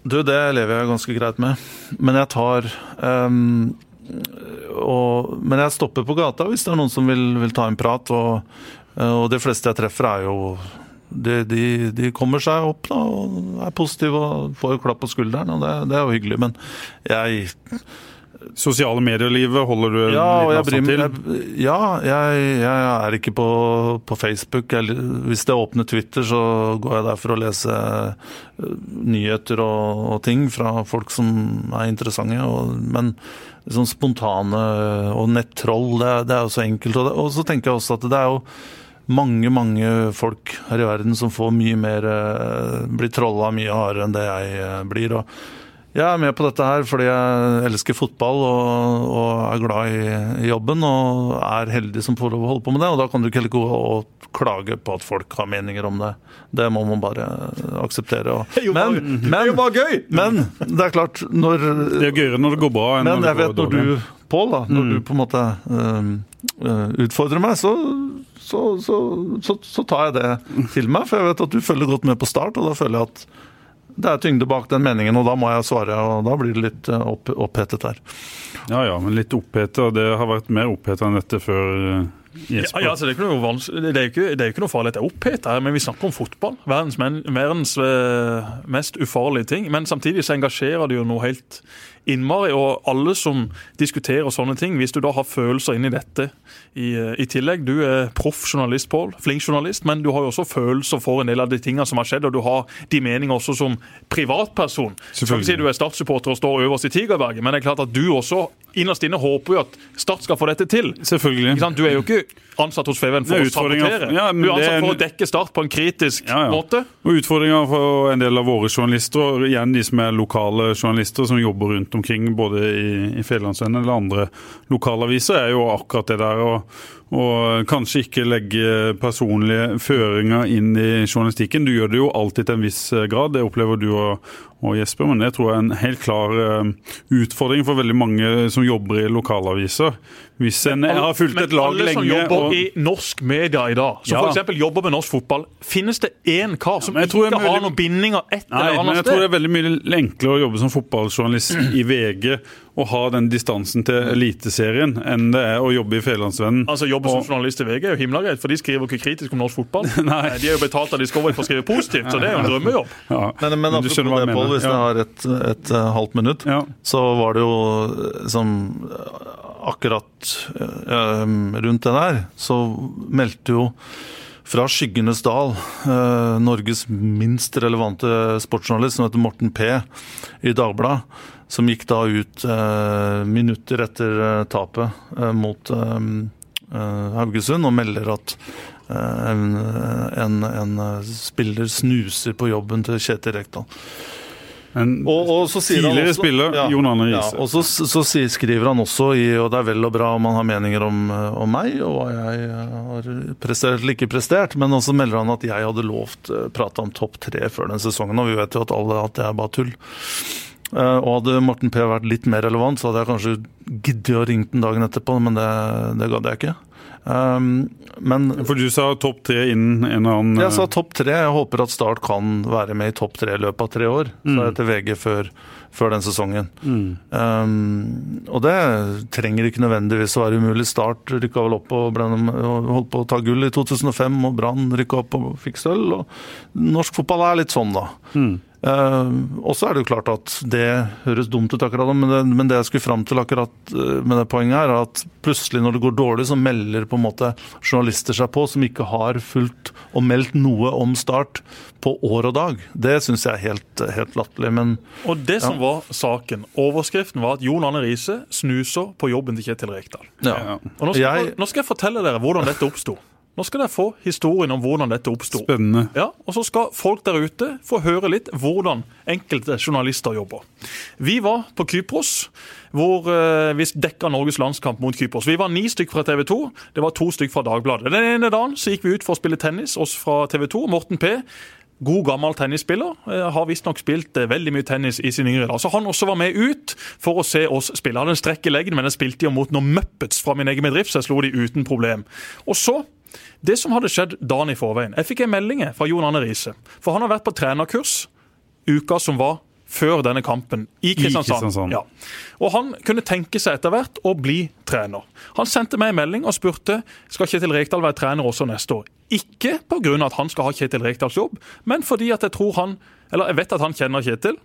Du, det lever jeg ganske greit med. Men jeg tar um, og, Men jeg stopper på gata hvis det er noen som vil, vil ta en prat. Og, og de fleste jeg treffer, er jo de, de, de, kommer seg opp da, og er positive og får klapp på skulderen. og det, det, er jo hyggelig. Men jeg Sosiale medier-livet holder du ja, litt avstand til? Jeg, ja, jeg, jeg, er ikke på, på Facebook. Jeg, hvis det åpner Twitter, så går jeg der for å lese eh, nyheter og, og ting fra folk som er interessante. Og, men sånn spontane og nettroll, det, det er jo så enkelt. Og, det, og så tenker jeg også at det er jo mange mange folk her i verden som får mye mer eh, Blir trolla mye hardere enn det jeg eh, blir. og jeg er med på dette her fordi jeg elsker fotball og, og er glad i, jobben og er heldig som får lov å holde på med det. og Da kan du ikke heller gå og klage på at folk har meninger om det. Det må man bare akseptere. Men, men, det er jo bare gøy! Men det er klart når Det er gøyere når det går bra enn når det går jeg vet når du, Pål, da, når Mm. du på en måte øh, utfordrer meg, så, så, så, så, så tar jeg det til meg. For jeg vet at du følger godt med på start, og da føler jeg at det er tyngde bak den meningen, og da må jeg svare. Og da blir det litt øh, opp, opphetet her. Ja ja, men litt oppheta. Det har vært mer oppheta enn dette før. eh, Ja, Jesper. ja, altså det, er ikke noe det, er ikke, det er ikke noe farlig at det er oppheta, men vi snakker om fotball. Verdens, men, verdens eh, mest ufarlige ting. Men samtidig så engasjerer det jo noe helt innmari. Og alle som diskuterer sånne ting, hvis du da har følelser inni dette i, eh, i tillegg Du er proff journalist, Pål. Flink journalist. Men du har jo også følelser for en del av de tingene som har skjedd, og du har de meninger også som privatperson. Ikke si du er Start-supporter og står øverst i Tigerberget, men det er klart at du også innerst inne håper jo at Start skal få dette til. Selvfølgelig. Du er jo ikke ansatt hos FVN for å sabotere. Ja, du er ansatt for å dekke Start på en kritisk Ja, ja. måte. Og Utfordringa for en del av våre journalister, og igjen de som er lokale journalister som jobber rundt omkring både i, i Fjellandsvennen eller andre lokalaviser, er jo akkurat det der å og kanskje ikke legge personlige føringer inn i journalistikken. Du gjør det jo alltid til en viss eh, grad, det opplever du og, og Jesper, men det tror jeg er en helt klar eh, utfordring for veldig mange som jobber i lokalaviser. Hvis en alle, har fulgt et lag lenge Men alle som jobber og i norsk media i dag, som Ja. eksempel jobber med norsk fotball, finnes det én kar som ja, ikke har noen bindinger et Nei, eller men annet jeg tror det er veldig mye enklere å jobbe som fotballjournalist i VG og ha den distansen til Eliteserien enn det er å jobbe i Fedrelandsvennen. Altså Jobbe som Og- journalist i VG er jo himla greit, for de skriver ikke kritisk om norsk fotball. Nei. De er jo betalt av Discovery for å skrive positivt, så det er jo en drømmejobb. Ja, Men, men du skjønner apropos hva det, jeg Pål, mener. hvis jeg har et, et, et, halvt minutt, Ja. så var det jo eh, som eh, akkurat eh, rundt det der, så meldte jo fra Skyggenes dal, eh, Norges minst relevante sportsjournalist, som heter Morten P. i Dagbladet, som gikk da ut eh, minutter etter tapet mot Haugesund og melder at en, en, en spiller snuser på jobben til Kjetil Rekdal. Og, og så sier tidligere også, spiller, Jon Arne ja, og så, så skriver han også i, og det er vel og bra om han har meninger om, eh, om meg og hva jeg eh, har prestert eller ikke prestert, men også melder han at jeg hadde lovt eh, prate om topp tre før den sesongen, og vi vet jo at alle at det er bare tull. Og hadde Morten P vært litt mer relevant, så hadde jeg kanskje giddet å ringe den dagen etterpå, men det, det gadd jeg ikke. Um, men For du sa topp tre innen en eller annen jeg sa topp tre. Jeg håper at Start kan være med i topp tre i løpet av tre år. Sa jeg til VG før, før den sesongen. Um, og det trenger ikke nødvendigvis å være umulig. Start rykka vel opp og, ble, og holdt på å ta gull i 2005, og Brann rykka opp og fikk sølv. Norsk fotball er litt sånn, da. Uh, og så er det jo klart at det høres dumt ut akkurat nå, men det, men det jeg skulle fram til akkurat uh, med det poenget her, er at plutselig når det går dårlig, så melder på en måte journalister seg på som ikke har fulgt og meldt noe om Start på år og dag. Det syns jeg er helt, helt latterlig. Men Og det som var saken, overskriften var at Jon Arne Riise snuser på jobben til Kjetil Rekdal. ja. Og nå skal, jeg, Jeg- nå skal jeg fortelle dere hvordan dette oppsto. Nå skal dere få historien om hvordan dette oppsto. Spennende. Ja, og så skal folk der ute få høre litt hvordan enkelte journalister jobber. Vi var på Kypros, hvor eh, vi dekka Norges landskamp mot Kypros. Vi var ni stykker fra TV 2, det var to stykker fra Dagbladet. Den ene dagen så gikk vi ut for å spille tennis, oss fra TV 2. Morten P. God, gammel tennisspiller. eh, Har visstnok spilt eh, veldig mye tennis i sin yngre dag. Så han også var med ut for å se oss spille. Hadde en strekk i leggen, men jeg spilte jo mot noen Muppets fra min egen bedrift, så jeg slo de uten problem. Og så det som hadde skjedd dagen i forveien Jeg fikk en melding fra Jon Arne Riise. For han har vært på trenerkurs uka som var før denne kampen i Kristiansand. Kristiansand. Ja. Og Han kunne tenke seg etter hvert å bli trener. Han sendte meg en melding og spurte skal Kjetil Rekdal være trener også neste år. Ikke pga. at han skal ha Kjetil Rekdals jobb, men fordi at jeg tror han, eller jeg vet at han kjenner Kjetil.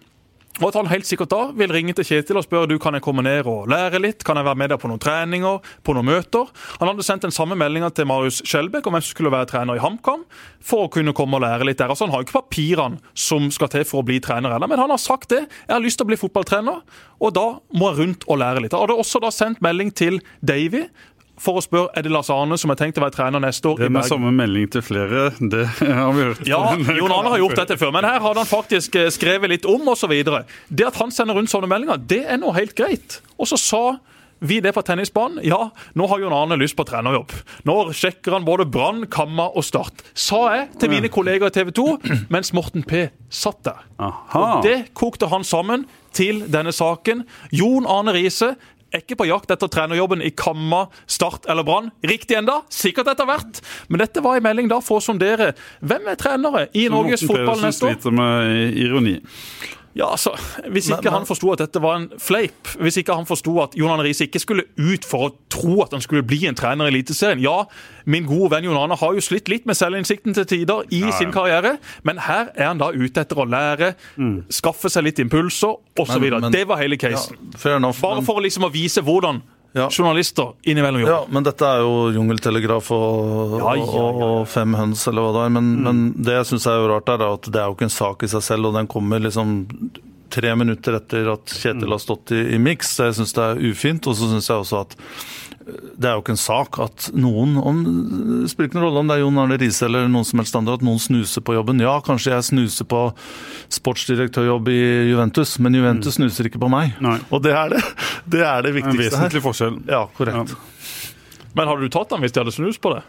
Og at han helt sikkert da vil ringe til Kjetil og spørre du kan jeg komme ned og lære litt. Kan jeg være med deg på noen treninger, på noen møter? Han hadde sendt den samme meldinga til Marius Skjelbæk om hvem som skulle være trener i HamKam. For å kunne komme og lære litt der. Altså Han har jo ikke papirene som skal til for å bli trener ennå, men han har sagt det. Jeg har lyst til å bli fotballtrener, og da må jeg rundt og lære litt. Han hadde også da sendt melding til Davy for å spørre er det Lars Arne som er tenkt å være trener neste år Det er med samme melding til flere, det har vi hørt. Ja, Jon Arne har gjort dette før, men her hadde han faktisk eh, skrevet litt om osv. Det at han sender rundt sånne meldinger, det er nå helt greit. Og så sa vi det på tennisbanen. Ja, nå har Jon Arne lyst på trenerjobb. Nå sjekker han både Brann, Kamma og Start. Sa jeg til mine kolleger i TV 2 mens Morten P satt der. Aha. Og det kokte han sammen til denne saken. Jon Arne Riise er ikke på jakt etter trenerjobben i Kamma, Start eller Brann. Riktig enda, sikkert etter hvert. Men dette var en melding da for å sondere hvem er trenere i Norges fotball neste år. sliter med ironi. Ja, altså, Hvis ikke Men- han forsto at dette var en fleip, hvis ikke han forsto at John Arne Riise ikke skulle ut for å tro at han skulle bli en trener i Eliteserien Ja, min gode venn John Arne har jo slitt litt med selvinnsikten til tider i sin karriere, men her er han da ute etter å lære, skaffe seg litt impulser osv. Men- men- Det var hele casen. Ja, enough. Bare men- for liksom å vise hvordan Ja. journalister innimellom Ja, men dette er jo jungeltelegraf og, Ja, ja, og, og fem høns, eller hva det er. Men, men det jeg syns er jo rart, er at det er jo ikke en sak i seg selv, og den kommer liksom tre minutter etter at Kjetil har stått i, i miks. Jeg syns det er ufint. Og så syns jeg også at det er jo ikke en sak at noen om, Det spiller ikke noen rolle om det er Jon Arne Riise eller noen som helst andre, at noen snuser på jobben. Ja, kanskje jeg snuser på sportsdirektørjobb i Juventus, men Juventus snuser ikke på meg. Nei. Og det er det, det, er det En viktigste her. vesentlig forskjell. Ja, korrekt. Men hadde du tatt den hvis de hadde snust på det?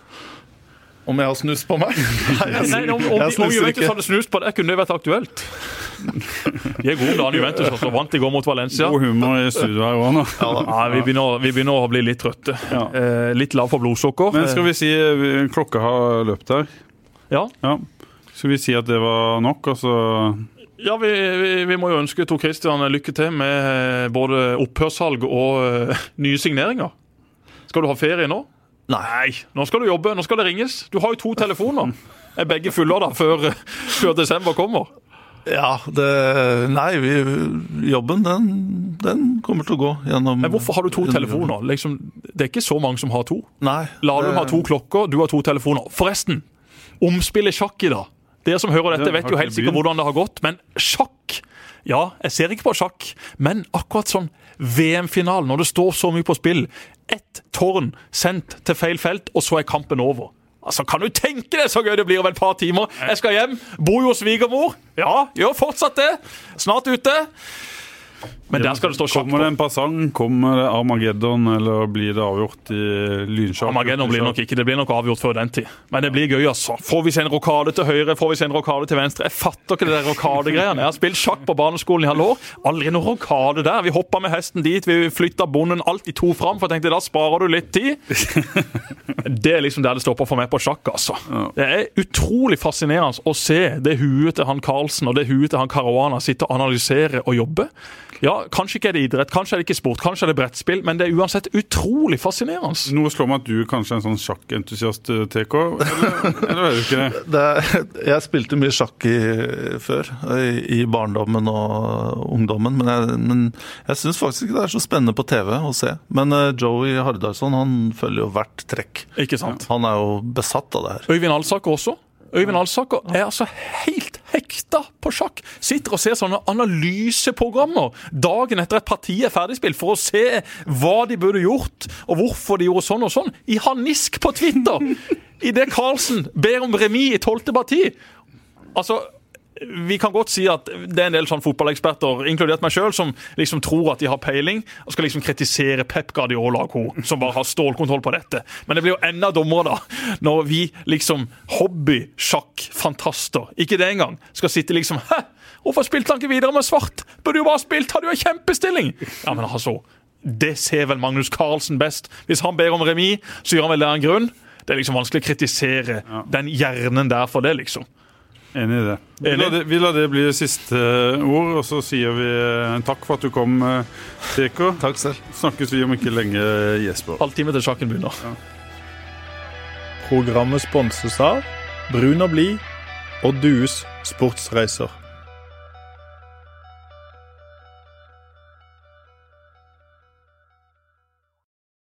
Om jeg har snus på meg? Nei, jeg, Nei, om, om, jeg om Juventus hadde snust på det, kunne det vært aktuelt. De er gode da, Juventus, også vant i går mot Valencia. God humor i studio her òg nå. Ja, vi, begynner, vi begynner å bli litt trøtte. Ja. Eh, litt lav for blodsukker. Men skal vi si eh, klokka har løpt her? Ja, Ja. Skal vi si at det var nok, altså ja vi, vi, vi må jo ønske Tor Christian lykke til med eh, både opphørssalg og eh, nye signeringer. Skal du ha ferie nå? Nei. Nå skal du jobbe, nå skal det ringes. Du har jo to telefoner. Er begge fulle da, før, før desember kommer? Ja, det Nei, vi, jobben, den, den kommer til å gå gjennom Men hvorfor har du to telefoner? Liksom, det er ikke så mange som har to. Nei. Lahlum det- har to klokker, du har to telefoner. Forresten, omspillet sjakk i dag. Dere som hører dette, vet jo helt sikkert hvordan det har gått, men sjakk Ja, jeg ser ikke på sjakk, men akkurat sånn VM-finalen, når det står så mye på spill. Ett tårn sendt til feil felt, og så er kampen over. Altså, Kan du tenke deg så gøy det blir om et par timer? Jeg skal hjem, bor jo hos svigermor. Ja, gjør fortsatt det. Snart ute. Men der skal det stå sjakk Kommer det en pasang? Kommer det Armageddon, eller blir det avgjort i lynsjakk? Armageddon blir nok ikke, det blir nok avgjort før den tid. Men det blir gøy, altså. Får vi se en rokade til høyre, får vi se en rokade til venstre? Jeg fatter ikke det der rokadegreiene. Jeg har spilt sjakk på barneskolen i halve år. Aldri noen rokade der. Vi hoppa med hesten dit, vi flytta bonden alltid to fram, for jeg tenkte da sparer du litt tid. Det er liksom der det stopper for meg på sjakk, altså. Det er utrolig fascinerende å se det huet til han Karlsen og det huet til han Caruana sitte og analysere og jobbe. Ja, kanskje ikke er det idrett, kanskje er det ikke sport, kanskje er det brettspill, men det er uansett utrolig fascinerende. Noe slår meg at du kanskje er en sånn sjakkentusiast, eh, TK? Eller, eller er du ikke det? det, jeg spilte mye sjakk i, før, i, i barndommen og ungdommen, men jeg, men jeg syns faktisk ikke det er så spennende på TV å se. Men uh, Joey Hardarson han følger jo hvert trekk. Ikke sant? Han er jo besatt av det her. Øyvind Alsaker også. Øyvind Alsaker er altså helt hekta på sjakk. Sitter og ser sånne analyseprogrammer dagen etter et parti er ferdigspilt, for å se hva de burde gjort, og hvorfor de gjorde sånn og sånn. I harnisk på Twitter! idet Carlsen ber om remis i tolvte parti Altså, vi kan godt si at det er en del sånn fotballeksperter, inkludert meg sjøl, som liksom tror at de har peiling og skal liksom kritisere Pep Guardiola og co., som bare har stålkontroll på dette. Men det blir jo enda dummere, da, når vi liksom hobby-sjakk-fantaster, ikke det engang, skal sitte liksom Hæ? Hvorfor spilte han ikke videre med svart? Burde jo bare spilt, hadde jo en kjempestilling! Ja, men altså, det ser vel Magnus Carlsen best. Hvis han ber om remis, så gjør han vel det av en grunn. Det er liksom vanskelig å kritisere den hjernen der for det, liksom. Enig i det. Vi lar det, vi lar det bli siste ord, og så sier vi eh, takk for at du kom, Teko. Takk selv. Snakkes vi om ikke lenge, Jesper. Halvtime til sjakken begynner. Programmet sponses av Brun og blid og Dues sportsreiser.